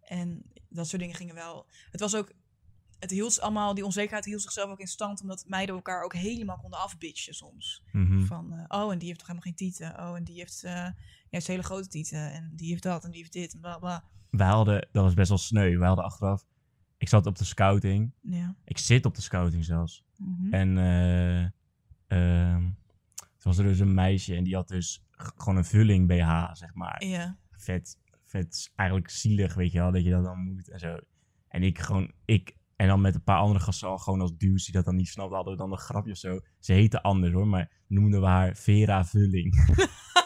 En dat soort dingen gingen wel. Het was ook, het hield allemaal, die onzekerheid hield zichzelf ook in stand, omdat meiden elkaar ook helemaal konden afbitchen soms. Mhm. Van, eh, oh, en die heeft toch helemaal geen tieten. Oh, en die heeft eh, juist hele grote tieten. En die heeft dat en die heeft dit en bla bla. Wij hadden... Dat was best wel sneu. Wij hadden achteraf... Ik zat op de scouting. Ja. Ik zit op de scouting zelfs. Mhm. En eh ehm, toen was er dus een meisje en die had dus gewoon een vulling BH, zeg maar. Ja. Vet, vet, eigenlijk zielig, weet je wel, dat je dat dan moet en zo. En ik gewoon, ik, en dan met een paar andere gasten al gewoon als dudes die dat dan niet snapten, hadden we dan een grapje of zo. Ze heette anders hoor, maar noemden we haar Vera Vulling.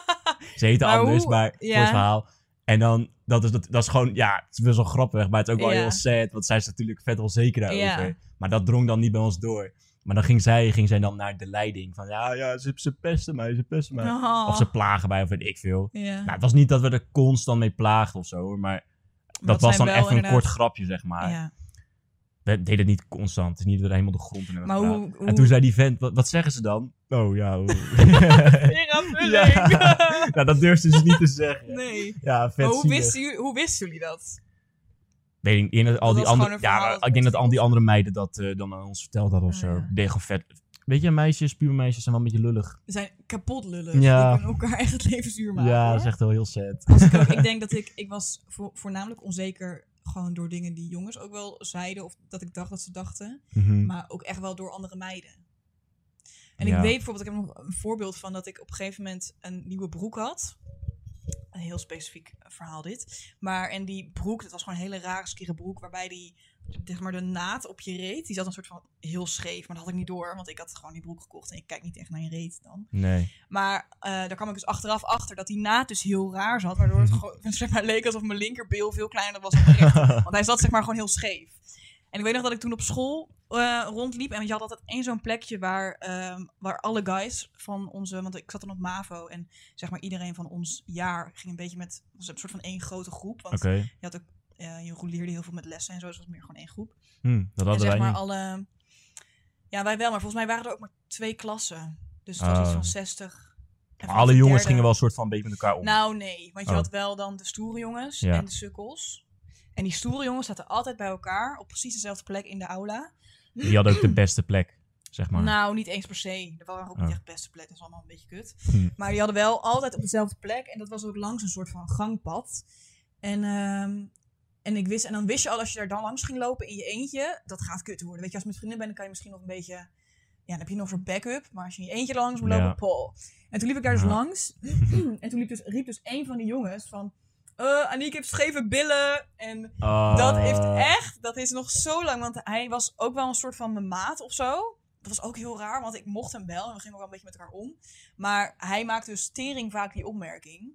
Ze Maar anders, hoe- maar voor het verhaal. En dan, dat is, dat, dat is gewoon, ja, het is best wel grappig, maar het is ook wel heel sad, want zij is natuurlijk vet onzeker daarover. Maar dat drong dan niet bij ons door. Maar dan ging zij, ging zij dan naar de leiding van, ja, ja, ze, ze pesten mij, ze pesten mij. Oh. Of ze plagen mij, of weet ik veel. Ja. Nou, het was niet dat we er constant mee plaagden of zo, maar dat, dat was dan even een kort grapje, zeg maar. Deden het niet constant, het is niet dat helemaal de grond in Maar hoe, hoe... En toen zei die vent, wat, wat zeggen ze dan? Oh, ja. hoe- ja. nou, dat durfden ze dus niet te zeggen. nee. Ja, vet Maar hoe wisten, jullie, hoe wisten jullie dat? Weet ik al die andere, ja, ik denk dat al die andere meiden dat eh, dan aan ons verteld hadden of Oh, zo. ja. Deed vet. Weet je, meisjes, pubermeisjes zijn wel een beetje lullig. We zijn kapot lullig. Ja. Die kunnen elkaar echt het leven zuur maken. ja, hoor. dat is echt wel heel sad. Als ik, ook, ik denk dat ik, ik was vo- voornamelijk onzeker gewoon door dingen die jongens ook wel zeiden. Of dat ik dacht dat ze dachten. Mhm. Maar ook echt wel door andere meiden. En Ja. ik weet bijvoorbeeld, ik heb nog een voorbeeld van dat ik op een gegeven moment een nieuwe broek had. Een heel specifiek verhaal dit. Maar en die broek, dat was gewoon een hele rare skere broek. Waarbij die, zeg maar de naad op je reet, die zat een soort van heel scheef. Maar dat had ik niet door, want ik had gewoon die broek gekocht. En ik kijk niet echt naar je reet dan. Nee. Maar eh, daar kwam ik dus achteraf achter dat die naad dus heel raar zat. Waardoor het gewoon, zeg maar, leek alsof mijn linkerbil veel kleiner was dan mijn rechter. Want hij zat zeg maar gewoon heel scheef. En ik weet nog dat ik toen op school eh, rondliep. En je had altijd één zo'n plekje waar, ehm, waar alle guys van onze... Want ik zat dan op MAVO. En zeg maar iedereen van ons jaar ging een beetje met... was een soort van één grote groep. Want je, had ook, je leerde heel veel met lessen en zo. Dus het was meer gewoon één groep. Hm, dat En hadden zeg wij maar niet. alle... Ja, wij wel. Maar volgens mij waren er ook maar twee klassen. Dus het was iets Oh. van 60. En Maar vanaf alle de jongens derde- gingen wel een soort van een beetje met elkaar om. nou, nee. Want je Oh. had wel dan de stoere jongens Ja. en de sukkels. En die stoere jongens zaten altijd bij elkaar op precies dezelfde plek in de aula. Die hadden ook de beste plek, zeg maar. Nou, niet eens per se. Dat waren ook niet Oh. echt beste plek. Dat is allemaal een beetje kut. Hm. Maar die hadden wel altijd op dezelfde plek. En dat was ook langs een soort van gangpad. En, ehm, en ik wist, en dan wist je al als je daar dan langs ging lopen in je eentje, dat gaat kut worden. Weet je, als je met vrienden bent, dan kan je misschien nog een beetje. Ja, dan heb je nog zo'n backup. Maar als je in je eentje langs moet lopen, Ja. pol. En toen liep ik daar dus Ja. langs. en toen liep dus, riep dus een van die jongens van. eh Aniek heeft scheve billen. En dat heeft echt, dat is nog zo lang. Want hij was ook wel een soort van mijn maat of zo. Dat was ook heel raar, want ik mocht hem wel. En we gingen ook wel een beetje met elkaar om. Maar hij maakte dus tering vaak die opmerking.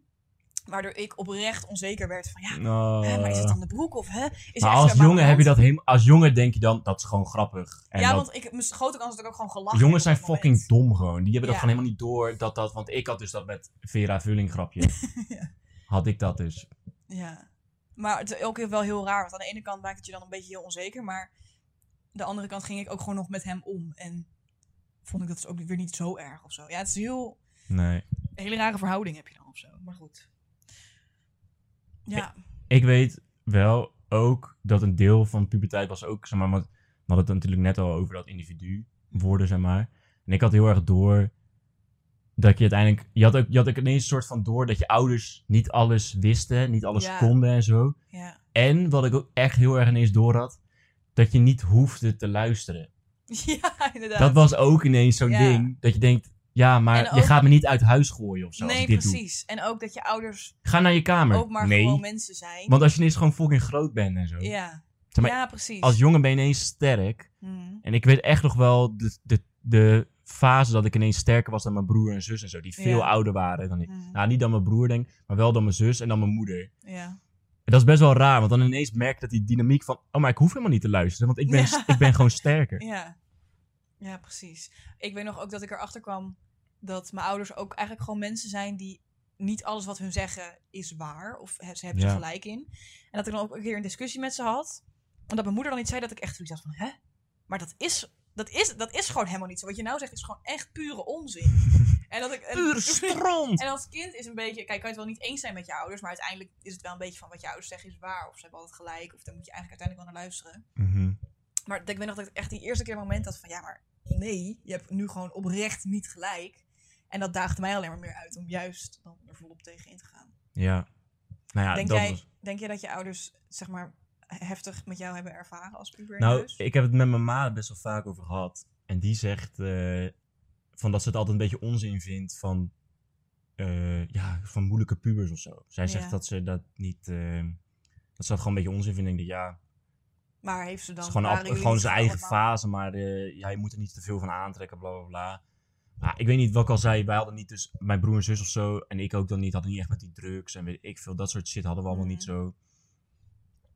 Waardoor ik oprecht onzeker werd van ja, hè, maar is het dan de broek of hè? Is Maar als jongen heb je dat helemaal... Als jongen denk je dan, dat is gewoon grappig. En ja, dat, want ik, mijn grote kans dat ik ook gewoon gelachen jongens zijn fucking moment. dom gewoon. Die hebben dat gewoon helemaal niet door dat dat... Want ik had dus dat met Vera Vulling grapje. Ja. Had ik dat dus. Ja. Maar het is ook wel heel raar. Want aan de ene kant maakt het je dan een beetje heel onzeker. Maar de andere kant ging ik ook gewoon nog met hem om. En vond ik dat dus ook weer niet zo erg of zo. Ja, het is heel... Nee. Een hele rare verhouding heb je dan of zo. Maar goed. Ja. Ik weet wel ook dat een deel van puberteit was ook, zeg maar, want we hadden het natuurlijk net al over dat individu worden, zeg maar. En ik had heel erg door dat je uiteindelijk, je had ook, je had ook ineens een soort van door dat je ouders niet alles wisten, niet alles Ja. konden en zo. Ja. En wat ik ook echt heel erg ineens door had, dat je niet hoefde te luisteren. Ja, inderdaad. Dat was ook ineens zo'n Ja. ding, dat je denkt, ja, maar En je ook- gaat me niet uit huis gooien of zo als Nee, ik dit doe. precies. En ook dat je ouders Ga naar je kamer. ook maar nee, gewoon mensen zijn. want als je ineens gewoon fucking groot bent en zo. Ja. Zeg maar, ja, precies. als jongen ben je ineens sterk. Mhm. En ik weet echt nog wel de, de, de fase dat ik ineens sterker was dan mijn broer en zus en zo. Die veel Ja. ouder waren dan ik. Mhm. Nou, niet dan mijn broer denk, maar wel dan mijn zus en dan mijn moeder. Ja. En dat is best wel raar, want dan ineens merk ik dat die dynamiek van... Oh, maar ik hoef helemaal niet te luisteren, want ik ben, Ja. ik ben gewoon sterker. Ja. Ja, precies. Ik weet nog ook dat ik erachter kwam dat mijn ouders ook eigenlijk gewoon mensen zijn die niet alles wat hun zeggen is waar. Of ze hebben Ja. ze gelijk in. En dat ik dan ook een keer een discussie met ze had. En dat mijn moeder dan iets zei dat ik echt zoiets had van, hè? Maar dat is, dat is, dat is gewoon helemaal niet zo. Wat je nou zegt is gewoon echt pure onzin. en dat ik... en- Puur stront! En als kind is een beetje, kijk, kan je het wel niet eens zijn met je ouders, maar uiteindelijk is het wel een beetje van wat je ouders zeggen is waar, of ze hebben altijd gelijk, of daar moet je eigenlijk uiteindelijk wel naar luisteren. Mhm. Maar ik weet nog dat ik echt die eerste keer een moment had van ja, maar nee, je hebt nu gewoon oprecht niet gelijk. En dat daagde mij alleen maar meer uit om juist dan er volop tegen in te gaan. Ja. Nou ja, denk, dat jij, was... denk jij dat je ouders, zeg maar, heftig met jou hebben ervaren als puber Nou, ik heb het met mijn ma best wel vaak over gehad. En die zegt eh, van dat ze het altijd een beetje onzin vindt van, eh, ja, van moeilijke pubers of zo. Zij zegt Ja. dat ze dat niet... eh, dat ze dat gewoon een beetje onzin vindt. Ik denk, ja, Maar heeft ze dan... Het is gewoon, gewoon zijn eigen allemaal- fase, maar eh, ja, je moet er niet te veel van aantrekken, bla bla bla. Maar ik weet niet wat ik al zei, wij hadden niet dus, mijn broer en zus of zo, en ik ook dan niet, hadden niet echt met die drugs en weet ik veel, dat soort shit hadden we allemaal niet zo.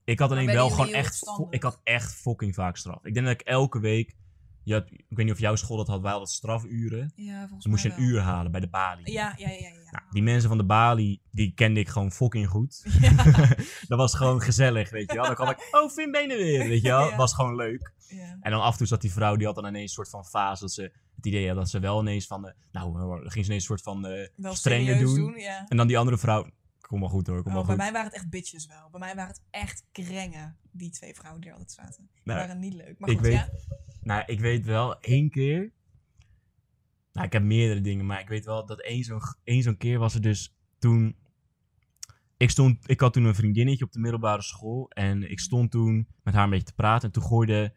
Ik had alleen wel gewoon echt, ik had echt fucking vaak straf. Ik denk dat ik elke week, je had, ik weet niet of jouw school dat had, wij hadden strafuren. Ja, volgens Dan moest je een wel. uur halen bij de balie. Ja, ja, ja, ja. ja. Nou, die mensen van de balie, die kende ik gewoon fucking goed. Ja, dat was gewoon gezellig, weet je wel. Dan kwam ik, oh, Finn ben je er weer, weet je wel. Ja. Was gewoon leuk. ja. En dan af en toe zat die vrouw, die had dan ineens een soort van fase dat ze het idee had dat ze wel ineens van, de, nou, dan ging ze ineens een soort van eh, Wel strenger doen. ja. En dan die andere vrouw, kom maar goed hoor, kom maar Oh, bij goed. mij waren het echt bitches wel. Bij mij waren het echt krengen, die twee vrouwen die er altijd zaten. Die Nou, waren niet leuk. Maar ik goed, weet- ja. Nou, ik weet wel één keer. Nou, ik heb meerdere dingen, maar ik weet wel dat één zo'n één zo'n keer was er dus toen. Ik, stond, ik had toen een vriendinnetje op de middelbare school. En ik stond toen met haar een beetje te praten. En toen gooiden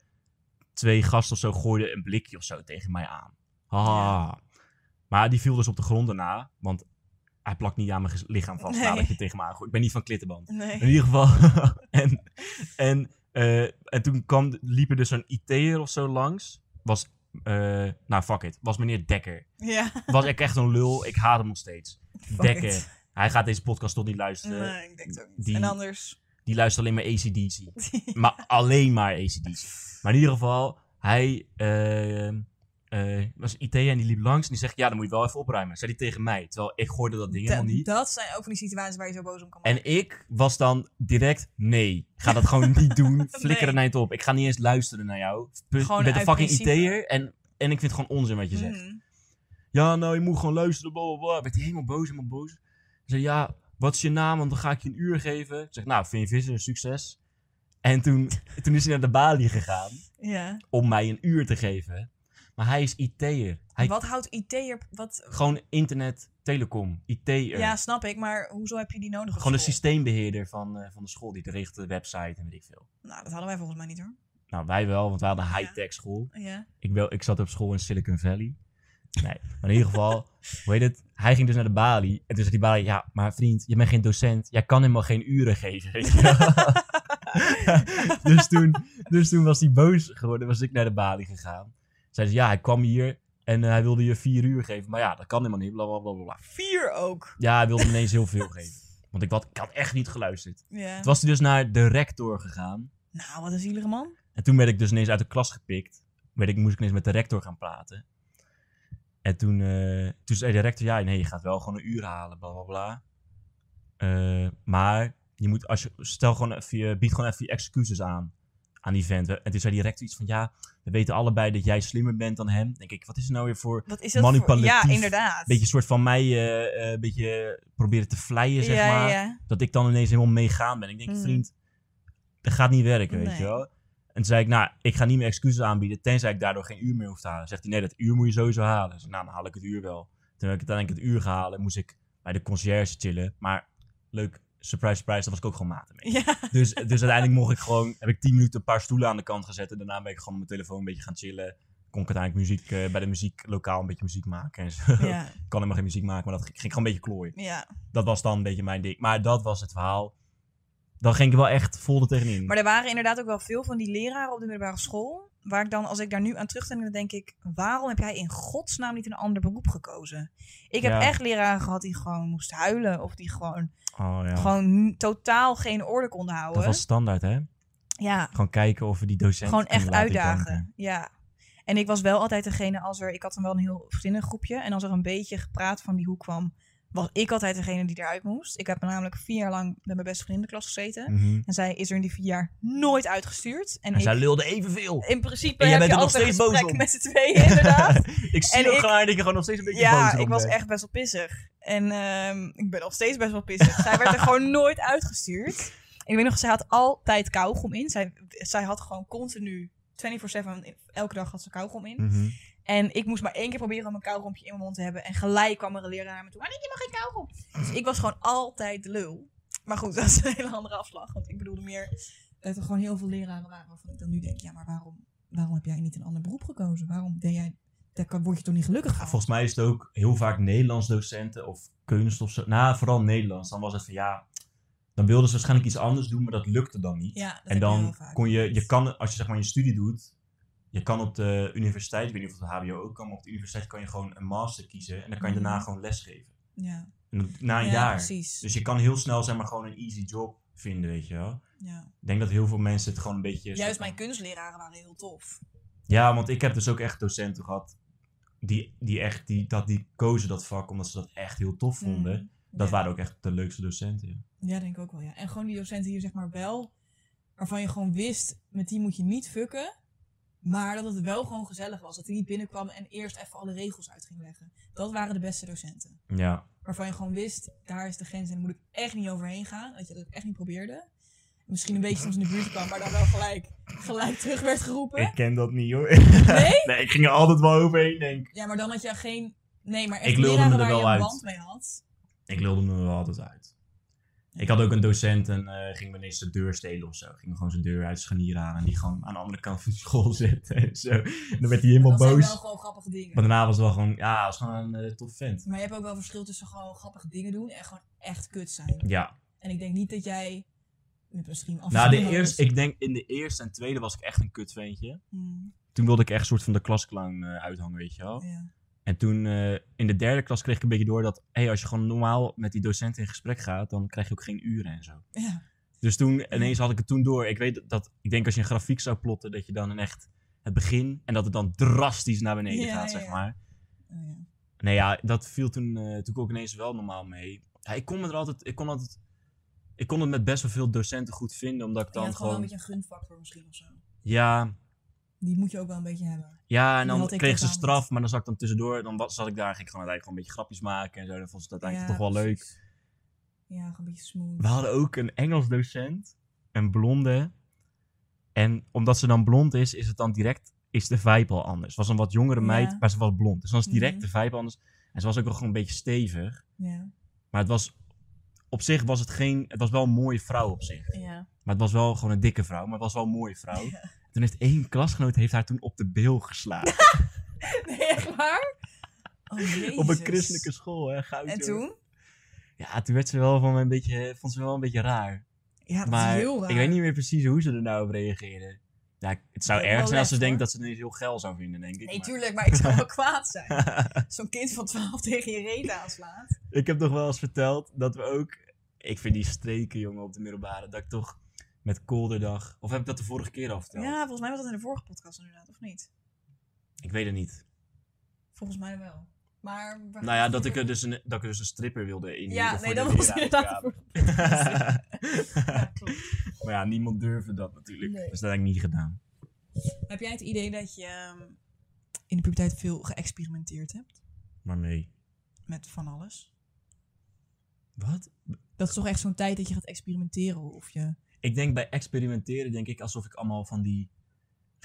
twee gasten of zo gooiden een blikje of zo tegen mij aan. Haha. Maar die viel dus op de grond daarna. Want hij plakt niet aan mijn lichaam vast. Nee. nadat je tegen me aangooit. Ik ben niet van klittenband. Nee. In ieder geval. en, en, eh, en toen kwam, liep er dus zo'n IT'er of zo langs. Was, eh, nou fuck it, was meneer Dekker. Ja. Was ik echt een lul, ik haat hem nog steeds. Fuck Dekker. it. Hij gaat deze podcast toch niet luisteren. Nee, ik denk het ook niet. die- En anders... Die luistert alleen maar ACDC. maar alleen maar ACDC. Maar in ieder geval, hij eh, eh, was IT'er en die liep langs. En die zegt, ja, dan moet je wel even opruimen. Zei hij tegen mij. Terwijl ik gooide dat ding helemaal niet. dat zijn ook van die situaties waar je zo boos om kan worden. En ik was dan direct, nee, ga dat gewoon niet doen. Flikker Nee. er niet op. Ik ga niet eens luisteren naar jou. Gewoon je bent een fucking. IT'er en, en ik vind het gewoon onzin wat je zegt. Mhm. Ja, nou, je moet gewoon luisteren, bla bla bla. Werd helemaal boos, helemaal boos. Hij zei, ja, wat is je naam? Want dan ga ik je een uur geven. Ik zeg, nou, vind je vissen een succes? En toen, toen is hij naar de balie gegaan Ja. om mij een uur te geven. Maar hij is IT'er. Hij, Wat houdt IT'er... Wat... Gewoon internet, telecom, IT'er. Ja, snap ik. Maar hoezo heb je die nodig gewoon de school? systeembeheerder van, eh, van de school. Die regelt de website en weet ik veel. Nou, dat hadden wij volgens mij niet hoor. Nou, wij wel, want wij hadden een Ja. high-tech school. Ja. Ik, wel, ik zat op school in Silicon Valley. Nee, maar in ieder geval, hoe heet het? Hij ging dus naar de balie. En toen zei die balie, ja, maar vriend, je bent geen docent. Jij kan helemaal geen uren geven, weet je wel. dus, toen, dus toen was hij boos geworden, was ik naar de balie gegaan. Zei ze, ja, hij kwam hier en eh, hij wilde je vier uur geven. Maar ja, dat kan helemaal niet, bla bla bla bla, bla. Vier ook. Ja, hij wilde me ineens heel veel geven. Want ik, had, ik had echt niet geluisterd. Ja. Toen was hij dus naar de rector gegaan. Nou, wat een zielige man. En toen werd ik dus ineens uit de klas gepikt. Werd ik, moest ik ineens met de rector gaan praten. En toen, eh, toen zei de rector, ja, nee, je gaat wel gewoon een uur halen, bla bla bla. Eh, maar je moet, als je, stel gewoon even, je biedt gewoon even je excuses aan, aan die vent. En toen zei die rector iets van, ja, we weten allebei dat jij slimmer bent dan hem. denk ik, wat is er nou weer voor, Wat is dat voor... Manipulatief. Ja, inderdaad. beetje soort van mij, eh, eh, beetje proberen te vleien, zeg ja, maar. Ja. Dat ik dan ineens helemaal meegaan ben. Ik denk, Mhm. vriend, dat gaat niet werken, weet je wel. En toen zei ik, nou, ik ga niet meer excuses aanbieden, tenzij ik daardoor geen uur meer hoef te halen. Zegt hij, nee, dat uur moet je sowieso halen. Zei, nou, dan haal ik het uur wel. Toen heb ik uiteindelijk het uur gehaald en moest ik bij de conciërge chillen. Maar leuk, surprise, surprise, daar was ik ook gewoon maten mee. Ja. Dus, dus uiteindelijk mocht ik gewoon, heb ik tien minuten een paar stoelen aan de kant gezet. En daarna ben ik gewoon op mijn telefoon een beetje gaan chillen. Kon ik uiteindelijk muziek, eh, bij de muzieklokaal een beetje muziek maken en zo. Ja. ik kan helemaal geen muziek maken, maar dat ging, ging gewoon een beetje klooien Ja. dat was dan een beetje mijn ding. Maar dat was het verhaal. dan ging ik wel echt vol er tegenin. Maar er waren inderdaad ook wel veel van die leraren op de middelbare school. Waar ik dan, als ik daar nu aan terugdenk, dan denk ik... waarom heb jij in godsnaam niet een ander beroep gekozen? Ik heb Ja. echt leraren gehad die gewoon moesten huilen. Of die gewoon, oh ja, gewoon totaal geen orde konden houden. dat was standaard hè. Ja, Gewoon kijken of we die docent gewoon echt uitdagen. Ja. En ik was wel altijd degene als er... Ik had dan wel een heel vriendengroepje. En als er een beetje gepraat van die hoek kwam... was ik altijd degene die eruit moest. Ik heb namelijk vier jaar lang met mijn beste vriend in de klas gezeten. Mhm. En zij is er in die vier jaar nooit uitgestuurd. En, En ik, zij lulde evenveel. in principe En jij heb bent je er nog steeds boos om. met z'n tweeën, inderdaad. ik zie En ik- gewoon dat je gewoon nog steeds een beetje boos ja, ik was echt best wel pissig. En ehm, ik ben nog steeds best wel pissig. zij werd er gewoon nooit uitgestuurd. En ik weet nog, zij had altijd kauwgom in. Zij, zij had gewoon continu 24-7, elke dag had ze kauwgom in. Mhm. En ik moest maar één keer proberen om een kauwgompje in mijn mond te hebben. En gelijk kwam er een leraar naar me toe. Maar je mag geen kauwgom. Dus ik was gewoon altijd de lul. Maar goed, dat is een hele andere afslag. Want ik bedoelde meer dat er gewoon heel veel leraren waren waarvan ik dan nu denk... Ja, maar waarom, waarom heb jij niet een ander beroep gekozen? Waarom ben jij... Daar word je toch niet gelukkig Ja, volgens mij is het ook heel vaak Nederlands docenten of kunst of zo. Nou, vooral Nederlands. Dan was het van ja, dan wilden ze waarschijnlijk iets anders doen, maar dat lukte dan niet. Ja, dat en dan kon je, je kan, als je zeg maar je studie doet, je kan op de universiteit, ik weet niet of het HBO ook kan, maar op de universiteit kan je gewoon een master kiezen en dan kan je Mhm. daarna gewoon lesgeven. Ja, na een ja jaar. precies. Dus je kan heel snel zeg maar gewoon een easy job vinden, weet je wel. ja. Ik denk dat heel veel mensen het gewoon een beetje... Juist mijn kunstleraren waren heel tof. Ja, want ik heb dus ook echt docenten gehad die, die echt, die, dat, die kozen dat vak omdat ze dat echt heel tof vonden. Mm, Dat waren ook echt de leukste docenten. Ja. Ja, denk ik ook wel, ja. En gewoon die docenten hier zeg maar wel, waarvan je gewoon wist, met die moet je niet fucken. Maar dat het wel gewoon gezellig was. Dat hij niet binnenkwam en eerst even alle regels uit ging leggen. Dat waren de beste docenten. ja. Waarvan je gewoon wist, daar is de grens en daar moet ik echt niet overheen gaan. Dat je dat echt niet probeerde. Misschien een beetje soms in de buurt kwam, maar dan wel gelijk, gelijk terug werd geroepen. Ik ken dat niet hoor. Nee? nee, ik ging er altijd wel overheen, denk ik. Ja, maar dan had je geen... Nee, maar echt Ik lulde leraren me er waar wel uit. band mee had. Ik lulde me er wel altijd uit. Ik had ook een docent en eh ging me ineens de deur stelen of zo. Ging gewoon zijn deur uit scharnier aan en die gewoon aan de andere kant van de school zetten en zo. En dan werd hij helemaal dat zijn boos. wel gewoon grappige dingen. Maar daarna was het wel gewoon, ja, het was gewoon een eh, tof vent. Maar je hebt ook wel verschil tussen gewoon grappige dingen doen en gewoon echt kut zijn. Ja, En ik denk niet dat jij misschien af nou de eerste, ik denk in de eerste en tweede was ik echt een kutventje. Hmm, Toen wilde ik echt een soort van de klasclown eh, uithangen, weet je wel. ja. En toen eh, in de derde klas kreeg ik een beetje door dat, hey, als je gewoon normaal met die docent in gesprek gaat, dan krijg je ook geen uren en zo. ja. Dus toen, ineens had ik het toen door. Ik weet dat, ik denk als je een grafiek zou plotten, dat je dan een echt het begin en dat het dan drastisch naar beneden Ja, gaat, ja, zeg maar. Oh, ja. Nee, ja, dat viel toen, eh, toen ik ineens wel normaal mee. Ik kon me er altijd, ik kon altijd, ik kon het met best wel veel docenten goed vinden, omdat ik dan gewoon, een beetje een gunfactor misschien of zo. ja, Die moet je ook wel een beetje hebben. ja, en dan kreeg ze straf, niet. maar dan zat ik dan tussendoor, dan was, zat ik daar, ging ik gewoon uiteindelijk gewoon een beetje grapjes maken en zo, dan vond ze uiteindelijk Ja, toch wel leuk. Ja, gewoon een beetje smooth. We hadden ook een Engels docent, een blonde. En omdat ze dan blond is, is het dan direct, is de vibe al anders. Het was een wat jongere Ja. meid, maar ze was blond. Dus dan is direct Mhm. de vibe anders. En ze was ook wel gewoon een beetje stevig. Ja. Maar het was, op zich was het geen, het was wel een mooie vrouw op zich. Ja. Maar het was wel gewoon een dikke vrouw, maar het was wel een mooie vrouw. Ja. Toen heeft één klasgenoot heeft haar toen op de bil geslagen. Nee, echt waar? Oh, jezus. op een christelijke school, hè. Goud, En toen? Ja, toen werd ze wel van een beetje, vond ze wel een beetje raar. Ja, dat Maar is heel raar. ik weet niet meer precies hoe ze er nou op reageerde. Ja, het zou erg zijn als ze denkt dat ze het ineens heel geil zou vinden, denk ik. Nee, maar- tuurlijk, maar ik zou wel kwaad zijn. Zo'n kind van 12 tegen je reet aanslaat. ik heb toch wel eens verteld dat we ook... Ik vind die streken, jongen, op de middelbare, dat ik toch met Kolderdag... Of heb ik dat de vorige keer al verteld? Ja, volgens mij was dat in de vorige podcast inderdaad, of niet? Ik weet het niet. Volgens mij wel. Maar... Nou ja, dat ik, er dus een, dat ik er dus een stripper wilde in. Ja, nee, dat was inderdaad Ja, klopt. maar ja, niemand durfde dat natuurlijk. Nee. Dus dat heb ik niet gedaan. Heb jij het idee dat je ehm, in de puberteit veel geëxperimenteerd hebt? Maar nee. Met van alles? Wat? Dat is toch echt zo'n tijd dat je gaat experimenteren of je... Ik denk bij experimenteren, denk ik alsof ik allemaal van die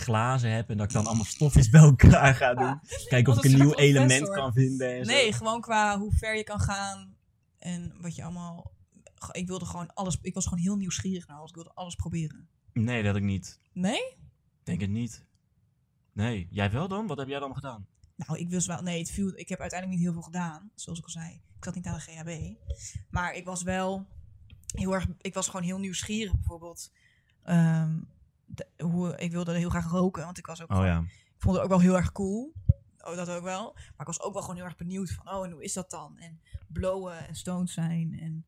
glazen heb en dat ik dan allemaal stofjes bij elkaar ga doen. Kijken of ik een nieuw element professor. kan vinden. En zo. Nee, gewoon qua hoe ver je kan gaan en wat je allemaal... Ik wilde gewoon alles... Ik was gewoon heel nieuwsgierig naar alles. Ik wilde alles proberen. Nee, dat had ik niet. Nee? Denk het niet. Nee, jij wel dan? Wat heb jij dan gedaan? Nou, ik wist wel... Nee, het viel, ik heb uiteindelijk niet heel veel gedaan. Zoals ik al zei. Ik zat niet aan de GHB. Maar ik was wel... heel erg, ik was gewoon heel nieuwsgierig bijvoorbeeld. Ehm, hoe, ik wilde heel graag roken, want ik was ook Oh gewoon- ja. ik vond het ook wel heel erg cool. Oh, dat ook wel. Maar ik was ook wel gewoon heel erg benieuwd van, oh, en hoe is dat dan? En blowen en stoned zijn. En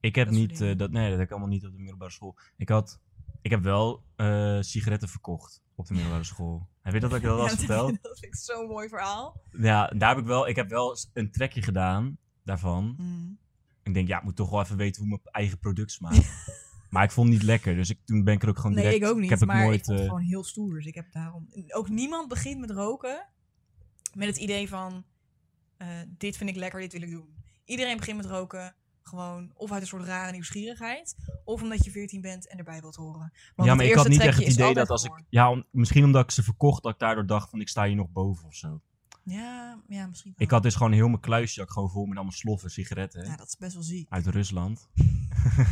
Ik heb Dat niet, eh, dat, nee, dat heb ik allemaal niet op de middelbare school. Ik had, ik heb wel eh, sigaretten verkocht op de middelbare school. Heb je dat ook wel Ja, eens verteld? dat vind ik zo'n mooi verhaal. Ja, daar heb ik wel, ik heb wel een trekje gedaan daarvan. Mm. Ik denk, ja, ik moet toch wel even weten hoe mijn eigen product smaakt. Maar ik vond het niet lekker, dus ik, toen ben ik er ook gewoon Nee, direct... ik ook niet. heb het maar nooit, ik vond het eh, gewoon heel stoer. Dus ik heb daarom... Ook niemand begint met roken met het idee van... eh, dit vind ik lekker, dit wil ik doen. Iedereen begint met roken gewoon of uit een soort rare nieuwsgierigheid... of omdat je 14 bent en erbij wilt horen. Want ja, maar ik had niet echt het idee dat als ik... Ja, om- misschien omdat ik ze verkocht, dat ik daardoor dacht van ik sta hier nog boven of zo. Ja, ja, misschien wel. Ik had dus gewoon heel mijn kluisje gewoon vol met allemaal sloffen sigaretten. Ja, dat is best wel ziek. uit Rusland.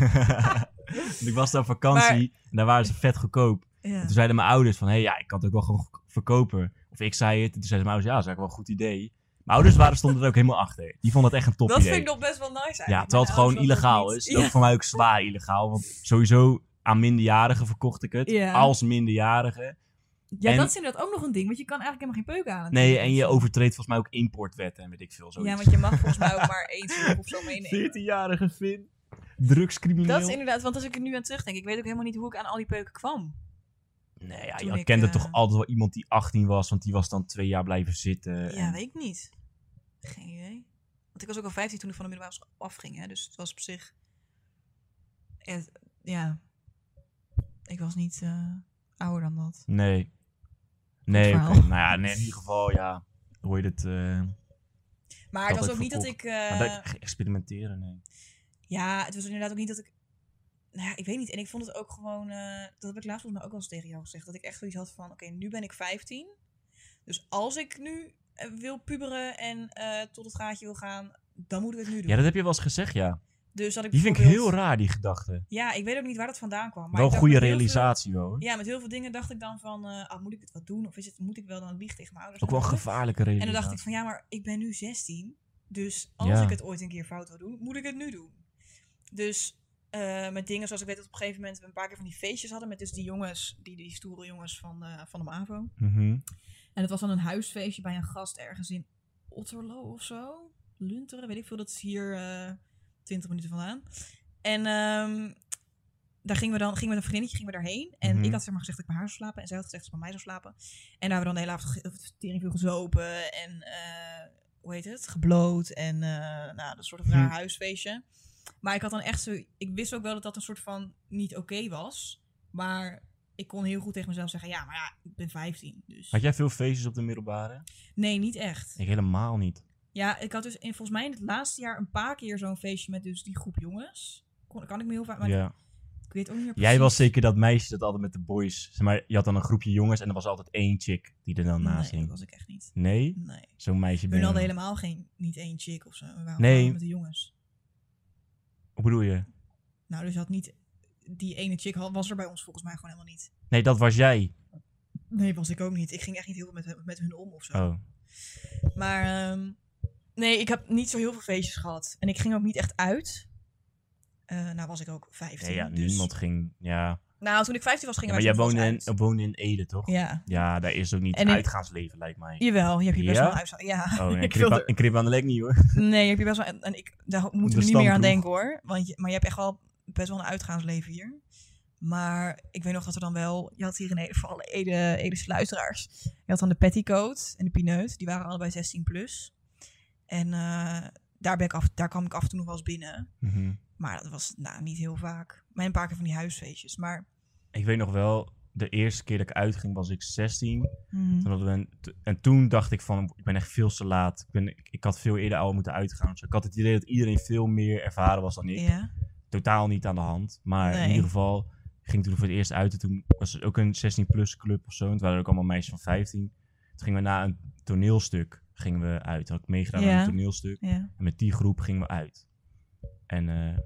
Ik was daar op vakantie en daar waren ze vet goedkoop. Ja. Toen zeiden mijn ouders van, hé, ja, ik kan het ook wel gewoon verkopen. Of ik zei het. En toen zeiden mijn ouders, ja, dat is eigenlijk wel een goed idee. Mijn ouders waren, stonden er ook helemaal achter. Die vonden het echt een top Dat idee. vind ik nog best wel nice eigenlijk. ja, terwijl het gewoon illegaal is. dat Dat niet. voor mij ook zwaar illegaal. Want sowieso aan minderjarigen verkocht ik het. Ja. Als minderjarige. Ja, ja en- dat is inderdaad ook nog een ding. Want je kan eigenlijk helemaal geen peuk aan. Nee, en je overtreedt volgens mij ook importwetten en weet ik veel. Zoiets. Ja, want je mag volgens mij ook maar één of zo meenemen. 14-jarige Finn. Drugscrimineel. Dat is inderdaad, want als ik er nu aan terugdenk, ik weet ook helemaal niet hoe ik aan al die peuken kwam. Nee, ja, Toen je ik, kende eh, toch altijd wel iemand die 18 was, want die was dan twee jaar blijven zitten. Ja, en- weet ik niet. Geen idee. Want ik was ook al 15 toen ik van de middelbare school afging, hè, dus het was op zich. Het- ja. Ik was niet eh, ouder dan dat. Nee. Nee. Nou ja, nee, in ieder geval, ja. Hoe heet het? eh Maar het was ook niet dat ik. maar dat, ge- experimenteren, nee. Ja, het was inderdaad ook niet dat ik. Nou ja, ik weet niet. En ik vond het ook gewoon. eh, dat heb ik laatst volgens mij ook al eens tegen jou gezegd. Dat ik echt zoiets had van: oké, nu ben ik 15. Dus als ik nu wil puberen en tot het gaatje wil gaan, dan moet ik het nu doen. Ja, dat heb je wel eens gezegd, ja. Dus dat ik Die vind ik heel raar, die gedachte. Ja, ik weet ook niet waar dat vandaan kwam. Maar Wel een goede veel- realisatie, hoor. ja, met heel veel dingen dacht ik dan van: eh, ah, moet ik het wat doen? Of is het, moet ik wel dan liegen tegen mijn ouders? Ook wel een en gevaarlijke En realisatie. dan dacht ik van: ja, maar ik ben nu 16. Dus als Ja. ik het ooit een keer fout wil doen, moet ik het nu doen. Dus eh, met dingen zoals ik weet dat op een gegeven moment we een paar keer van die feestjes hadden met dus die jongens, die, die stoere jongens van, eh, van de MAVO. Mhm. En het was dan een huisfeestje bij een gast ergens in Otterlo of zo. Lunteren, weet ik veel. Dat is hier 20 minuten vandaan. En ehm, daar gingen we dan, gingen we met een vriendinnetje gingen we daarheen. En Mhm. ik had zeg maar gezegd dat ik bij haar zou slapen. En zij had gezegd dat ze bij mij zou slapen. En daar hebben we dan de hele avond ge- tering veel gezopen. En eh, hoe heet het? Gebloot. En eh nou, dat soort raar Hm. huisfeestje. Maar ik had dan echt zo... Ik wist ook wel dat dat een soort van niet oké was. Maar ik kon heel goed tegen mezelf zeggen... Ja, maar ja, ik ben 15. Dus... Had jij veel feestjes op de middelbare? Nee, niet echt. Ik helemaal niet. Ja, ik had dus in, volgens mij in het laatste jaar een paar keer zo'n feestje met dus die groep jongens. Kon, kan ik me heel vaak... Maar ja. ik weet ook niet meer Jij precies. was zeker dat meisje dat altijd met de boys... Zeg maar, je had dan een groepje jongens en er was altijd één chick die er dan Nee, naast dat hing. was ik echt niet. Nee? Nee. Zo'n meisje ben je hadden dan. helemaal geen, niet één chick of zo. Nee. met de jongens. Hoe bedoel je? Nou, dus had niet... Die ene chick had- was er bij ons volgens mij gewoon helemaal niet. Nee, dat was jij. Nee, was ik ook niet. Ik ging echt niet heel veel met, met hun om of zo. Oh. Maar ehm, nee, ik heb niet zo heel veel feestjes gehad. En ik ging ook niet echt uit. Eh, nou was ik ook 15. Nee, ja, dus- niemand ging... Ja. Nou, toen ik 15 was, ging Ja, maar jij woonde in, woonde in Ede, toch? Ja. Ja, daar is ook niet En in- uitgaansleven, lijkt mij. Jawel, je hebt hier best Ja? wel een. Ja, Oh, nee, ik krip, wilde- aan, een krip aan de lek niet, hoor. Nee, je hebt hier best wel. En ik, daar moeten we niet meer aan denken hoor. Want je, maar je hebt echt wel best wel een uitgaansleven hier. Maar ik weet nog dat er dan wel. Je had hier in Ede, voor alle Ede, Edese luisteraars. Je had dan de Petticoat en de Pineut. Die waren allebei 16 plus. En eh, daar, ben ik af, daar kwam ik af en toe nog wel eens binnen. Mhm. Maar dat was nou, niet heel vaak. Maar een paar keer van die huisfeestjes. Maar. Ik weet nog wel, de eerste keer dat ik uitging was ik 16. hmm, Toen hadden we een- en toen dacht ik van, ik ben echt veel te laat. Ik, ben, ik, ik had veel eerder al moeten uitgaan. Dus ik had het idee dat iedereen veel meer ervaren was dan ik. Totaal niet aan de hand. Maar in ieder geval, ging toen voor het eerst uit. En toen was het ook een 16-plus club of zo. En toen waren er ook allemaal meisjes van 15. Toen gingen we na een toneelstuk gingen we uit. Had ik meegedaan aan een toneelstuk. ja. En met die groep gingen we uit. En eh,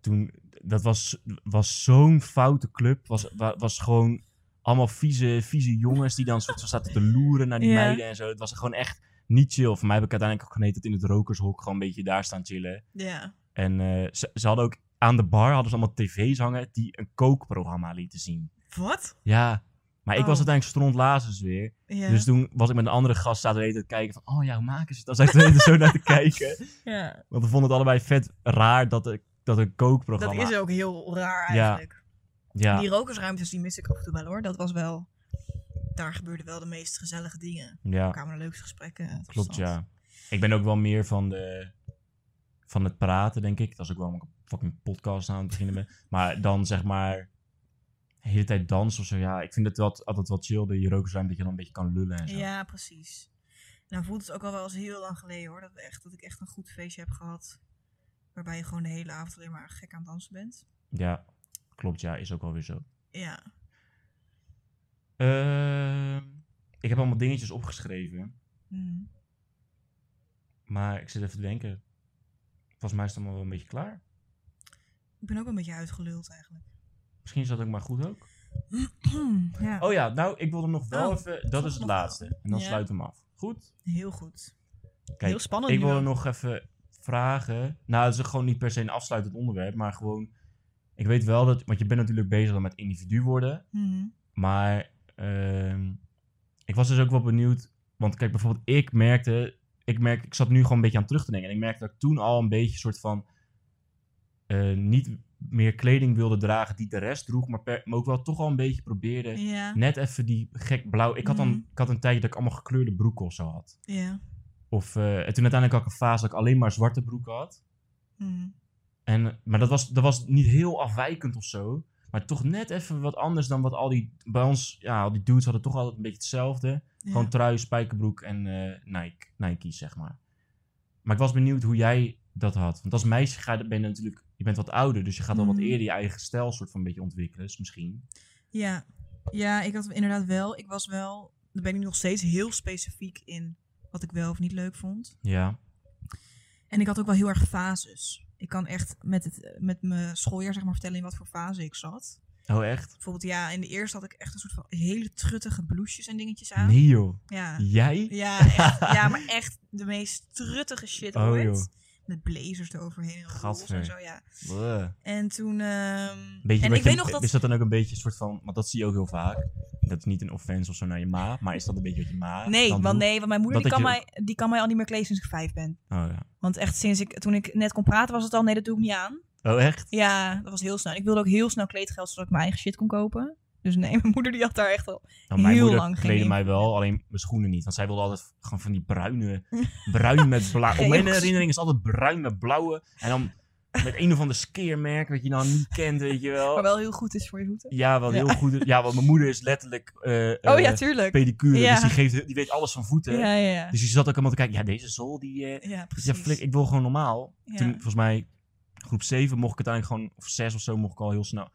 toen, dat was, was zo'n foute club. Was, wa- was gewoon allemaal vieze, vieze jongens die dan soort van zaten te loeren naar die Ja. meiden en zo. Het was gewoon echt niet chill. Voor mij heb ik uiteindelijk ook geneten dat in het rokershok gewoon een beetje daar staan chillen. Ja. En eh, ze, ze hadden ook aan de bar hadden ze allemaal tv's hangen die een kookprogramma lieten zien. Wat? Ja, maar ik Oh. was uiteindelijk strontlazers weer. Ja. Dus toen was ik met een andere gast zaten we te kijken van, oh ja, hoe maken ze het? Dan zijn we er zo naar te kijken. ja. Want we vonden het allebei vet raar dat, er, dat een kookprogramma... Dat is ook heel raar eigenlijk. Ja, Die rokersruimtes die mis ik af en toe wel hoor. Dat was wel... Daar gebeurden wel de meest gezellige dingen. Er ja, kwamen de leukste gesprekken. klopt ja. Ik ben ook wel meer van, de, van het praten, denk ik. Dat is ook wel een fucking podcast aan het beginnen met. Maar dan zeg maar, de hele tijd dansen of zo. Ja, ik vind het wel, altijd wel chill, de rokersruimte, dat je dan een beetje kan lullen en zo. Ja, precies. Nou voelt het ook al wel eens heel lang geleden hoor. Dat, echt, dat ik echt een goed feestje heb gehad. Waarbij je gewoon de hele avond alleen maar gek aan het dansen bent. Ja, klopt ja, is ook wel weer zo. Ja. Ehm, ik heb allemaal dingetjes opgeschreven. Hm. Maar ik zit even te denken. Volgens mij is het allemaal wel een beetje klaar. Ik ben ook een beetje uitgeluld eigenlijk. Misschien is dat ook maar goed ook. ja. Oh ja, nou, ik wilde nog wel Oh, even... Dat is het laatste. En dan Ja. sluiten we hem af. Goed? Heel goed. Kijk, heel spannend ik wilde nog even vragen. Nou, het is gewoon niet per se een afsluitend onderwerp, maar gewoon... Ik weet wel dat... Want je bent natuurlijk bezig dan met individu worden. Mhm. Maar ehm, ik was dus ook wel benieuwd. Want kijk, bijvoorbeeld ik merkte... Ik, merk, ik zat nu gewoon een beetje aan terug te denken. En ik merkte dat ik toen al een beetje soort van... eh, niet meer kleding wilde dragen die de rest droeg. Maar, per, maar ook wel toch al een beetje probeerde... Net even die gek blauw... Ik had, dan, Mhm. ik had een tijdje dat ik allemaal gekleurde broeken of zo had. Ja. Of, eh, en toen uiteindelijk had ik een fase dat ik alleen maar zwarte broeken had. Mhm. En, maar dat was, dat was niet heel afwijkend of zo. Maar toch net even wat anders dan wat al die... Bij ons, ja, al die dudes hadden toch altijd een beetje hetzelfde. Ja. Gewoon trui, spijkerbroek en eh Nike, Nike's, zeg maar. Maar ik was benieuwd hoe jij dat had. Want als meisje ga ben je natuurlijk... Je bent wat ouder, dus je gaat al wat Mhm. eerder je eigen stijl soort van een beetje ontwikkelen. Dus misschien... Ja. ja, ik had inderdaad wel. Ik was wel. Daar ben ik nog steeds heel specifiek in wat ik wel of niet leuk vond. Ja. En ik had ook wel heel erg fases. Ik kan echt met, het, met mijn schooljaar zeg maar vertellen in wat voor fase ik zat. Oh, echt? Bijvoorbeeld, ja, in de eerste had ik echt een soort van hele truttige blouses en dingetjes aan. Nee, joh. Ja. Jij? Ja, echt, ja, maar echt de meest truttige shit Oh, ooit. joh. Met blazers eroverheen en roze en zo, ja. Bleh. En toen... ehm, Beetje en ik je- weet nog dat... Is dat dan ook een beetje een soort van... Want dat zie je ook heel vaak. Dat is niet een offense of zo naar je ma. Maar is dat een beetje wat je ma Nee, want doet? nee, want mijn moeder Dat die kan, mij, die kan mij al niet meer kleden sinds ik vijf ben. Oh ja. Want echt sinds ik, toen ik net kon praten was het al, nee, dat doe ik niet aan. Oh echt? Ja, dat was heel snel. Ik wilde ook heel snel kleedgeld, zodat ik mijn eigen shit kon kopen. Dus nee, mijn moeder die had daar echt al... Nou, mijn Heel moeder lang geen mij wel, alleen mijn schoenen niet. Want zij wilde altijd gewoon van die bruine... bruin met blauw. Op mijn herinnering is altijd bruin met blauwe. En dan met een of ander skeermerk wat je dan niet kent, weet je wel. Maar wel heel goed is voor je voeten. Ja, wel heel goed. Ja, want mijn moeder is letterlijk eh, Oh ja, eh, tuurlijk. pedicure. Ja. Dus die, geeft, die weet alles van voeten. Ja, ja. Dus je zat ook allemaal te kijken. Ja, deze zool, die... eh, Ja, precies. flik, ik wil gewoon normaal. Toen, volgens mij, groep 7 mocht ik uiteindelijk gewoon, of 6 of zo, mocht ik al heel snel,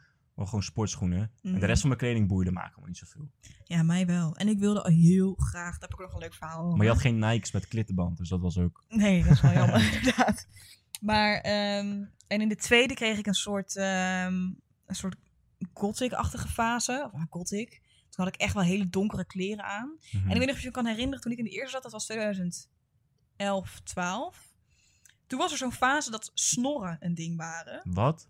gewoon sportschoenen. En Mhm. de rest van mijn kleding boeide me eigenlijk niet zoveel. Ja, mij wel. En ik wilde al heel graag... Daar heb ik nog een leuk verhaal over. Maar je had geen Nikes met klittenband, dus dat was ook... Nee, dat is wel jammer, inderdaad. Maar, ehm, en in de tweede kreeg ik een soort, ehm, een soort gothic-achtige fase. Of gothic. Toen had ik echt wel hele donkere kleren aan. Mhm. En ik weet nog of je je kan herinneren, toen ik in de eerste zat, dat was 2011, 12. Toen was er zo'n fase dat snorren een ding waren. Wat?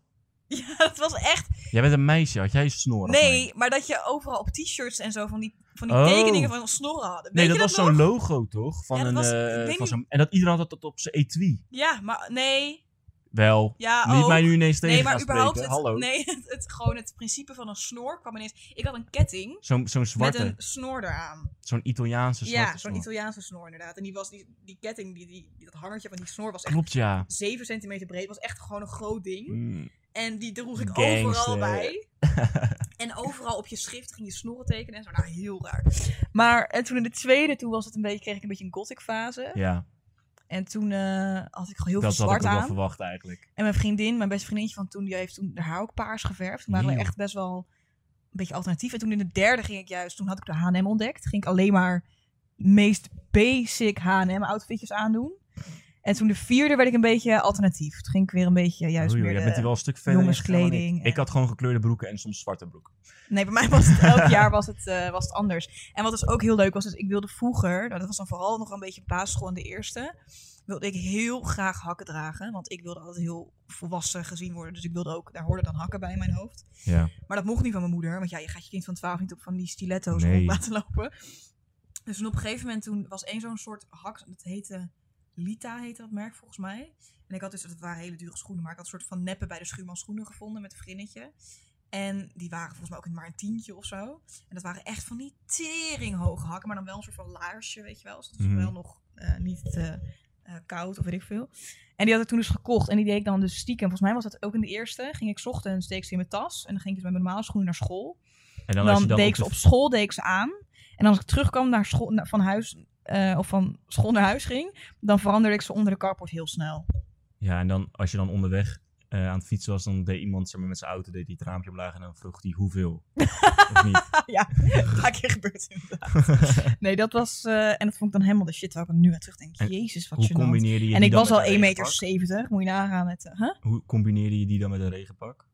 Ja, dat was echt... Jij bent een meisje, had jij snor? Nee, maar dat je overal op t-shirts en zo van die, van die Oh. tekeningen van snorren hadden. Nee, dat was zo'n logo toch? Van Ja, een, was- eh, van zo'n- en dat iedereen had dat op zijn etui. Ja, maar nee. Wel. Ja, Niet ook. mij nu ineens tegen Nee, maar überhaupt spreken. het, Hallo. nee, het, het- gewoon het principe van een snor kwam ineens. Ik had een ketting Zo'n zo'n zwarte, met een snor eraan. zo'n Italiaanse zwarte Ja, zo'n snor. Italiaanse snor inderdaad. En die was die, die ketting, die, die, die- dat hangertje van die snor was echt Klopt, ja. 7 centimeter breed. Was echt gewoon een groot ding. Mm. En die droeg ik Gangster. overal bij. en overal op je schrift ging je snorren tekenen en zo. Nou, heel raar. Maar en toen in de tweede, toen was het een beetje, kreeg ik een beetje een gothic fase. Ja, En toen eh, had ik gewoon heel dat veel had ik zwart ook wel aan. verwacht eigenlijk. En mijn vriendin, mijn beste vriendinnetje van toen, die heeft toen haar haar ook paars geverfd. Toen waren we echt best wel een beetje alternatief. En toen in de derde ging ik juist, toen had ik de H&M ontdekt. Ging ik alleen maar meest basic H&M outfitjes aandoen. En toen de vierde werd ik een beetje alternatief. Toen ging ik weer een beetje juist Oei, oei, meer jij bent hier wel een stuk verder jongenskleding Ik. en- ik had gewoon gekleurde broeken en soms zwarte broeken. Nee, bij mij was het elk jaar was het, eh, was het anders. En wat dus ook heel leuk was, is ik wilde vroeger, nou, dat was dan vooral nog een beetje basisschool in de eerste, wilde ik heel graag hakken dragen. Want ik wilde altijd heel volwassen gezien worden. Dus ik wilde ook, daar hoorden dan hakken bij in mijn hoofd. Ja. Maar dat mocht niet van mijn moeder. Want ja, je gaat je kind van 12 niet op van die stiletto's Nee. rond laten lopen. Dus toen op een gegeven moment toen was één zo'n soort hak. Dat heette Lita, heette dat merk volgens mij. En ik had dus, dat waren hele dure schoenen. Maar ik had een soort van neppen bij de schuurman schoenen gevonden met een vrinnetje. En die waren volgens mij ook maar een tientje of zo. En dat waren echt van die teringhoge hakken. Maar dan wel een soort van laarsje, weet je wel. Dus dat was Mhm. wel nog eh, niet te eh, koud of weet ik veel. En die had ik toen dus gekocht. En die deed ik dan dus stiekem. Volgens mij was dat ook in de eerste. Ging ik 's ochtends, steek ze in mijn tas. En dan ging ik dus met mijn normale schoenen naar school. En Dan, dan, deed ik ze op school deed ik ze aan. En als ik terugkwam naar school, van huis, eh, of van school naar huis ging, dan veranderde ik ze onder de carport heel snel. Ja, en dan als je dan onderweg eh, aan het fietsen was, dan deed iemand zeg maar, met zijn auto deed hij het raampje omlaag en dan vroeg hij hoeveel. of niet? ja, vaak keer gebeurd inderdaad. Nee, dat was, eh, en dat vond ik dan helemaal de shit waar ik nu aan terugdenk. En Jezus, wat Hoe gênant. combineerde je En die ik dan was al een 1,70 meter, moet je nagaan met, huh? Hoe combineerde je die dan met een regenpak?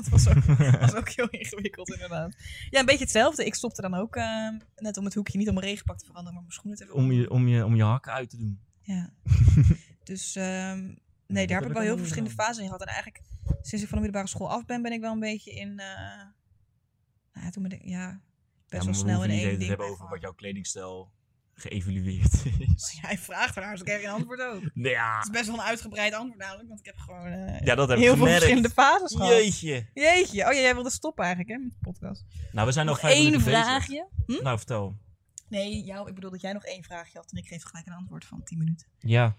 Dat was ook, was ook heel ingewikkeld inderdaad. Ja, een beetje hetzelfde. Ik stopte dan ook eh, net om het hoekje, niet om mijn regenpak te veranderen, maar mijn schoenen te Om je, om, je, om je hakken uit te doen. Ja. dus ehm, nee, daar heb ik wel heel allemaal verschillende fasen in gehad. En eigenlijk, sinds ik van de middelbare school af ben, ben ik wel een beetje in... eh nou, ja, toen ben ik, ja, best wel we snel in één ding. hebben over wat jouw kledingstijl geëvalueerd is. Hij vraagt ernaar, dus ik krijg een antwoord ook. Het Nee, ja. is best wel een uitgebreid antwoord namelijk, want ik heb gewoon eh, ja, dat heb ik heel veel gemerkt. verschillende fases gehad. Jeetje. Jeetje. Oh ja, jij wilde stoppen eigenlijk, hè, met de podcast. Nou, we zijn nog Nog vijf één vraagje. Hm? Nou, vertel. Nee, jou, ik bedoel dat jij nog één vraagje had en ik geef gelijk een antwoord van 10 minuten. Ja,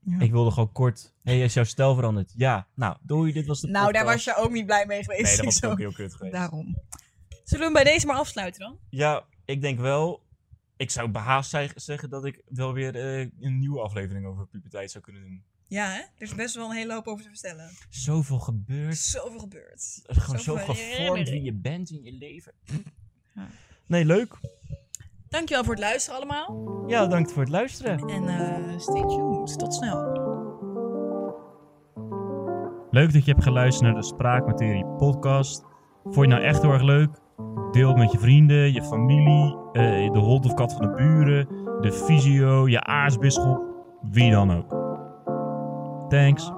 Ja. ik wilde gewoon kort. Hé, hey, is jouw stijl veranderd? Ja. Nou, doei, dit was de nou, daar was je ook niet blij mee geweest. Nee, dat was ook heel kut geweest. Daarom. Zullen we hem bij deze maar afsluiten dan? Ja, ik denk wel. Ik zou behaast zeg- zeggen dat ik wel weer eh, een nieuwe aflevering over puberteit zou kunnen doen. Ja, hè? Er is best wel een hele hoop over te vertellen. Zoveel gebeurd. is zoveel is gewoon zo gevormd wie je bent in je leven. Ja. Nee, leuk. Dankjewel voor het luisteren allemaal. Ja, dank voor het luisteren. En eh, stay tuned. Tot snel. Leuk dat je hebt geluisterd naar de Spraakmaterie podcast. Vond je het nou echt heel erg leuk? Deel met je vrienden, je familie, eh, de hond of kat van de buren, de fysio, je aartsbisschop, wie dan ook. Thanks.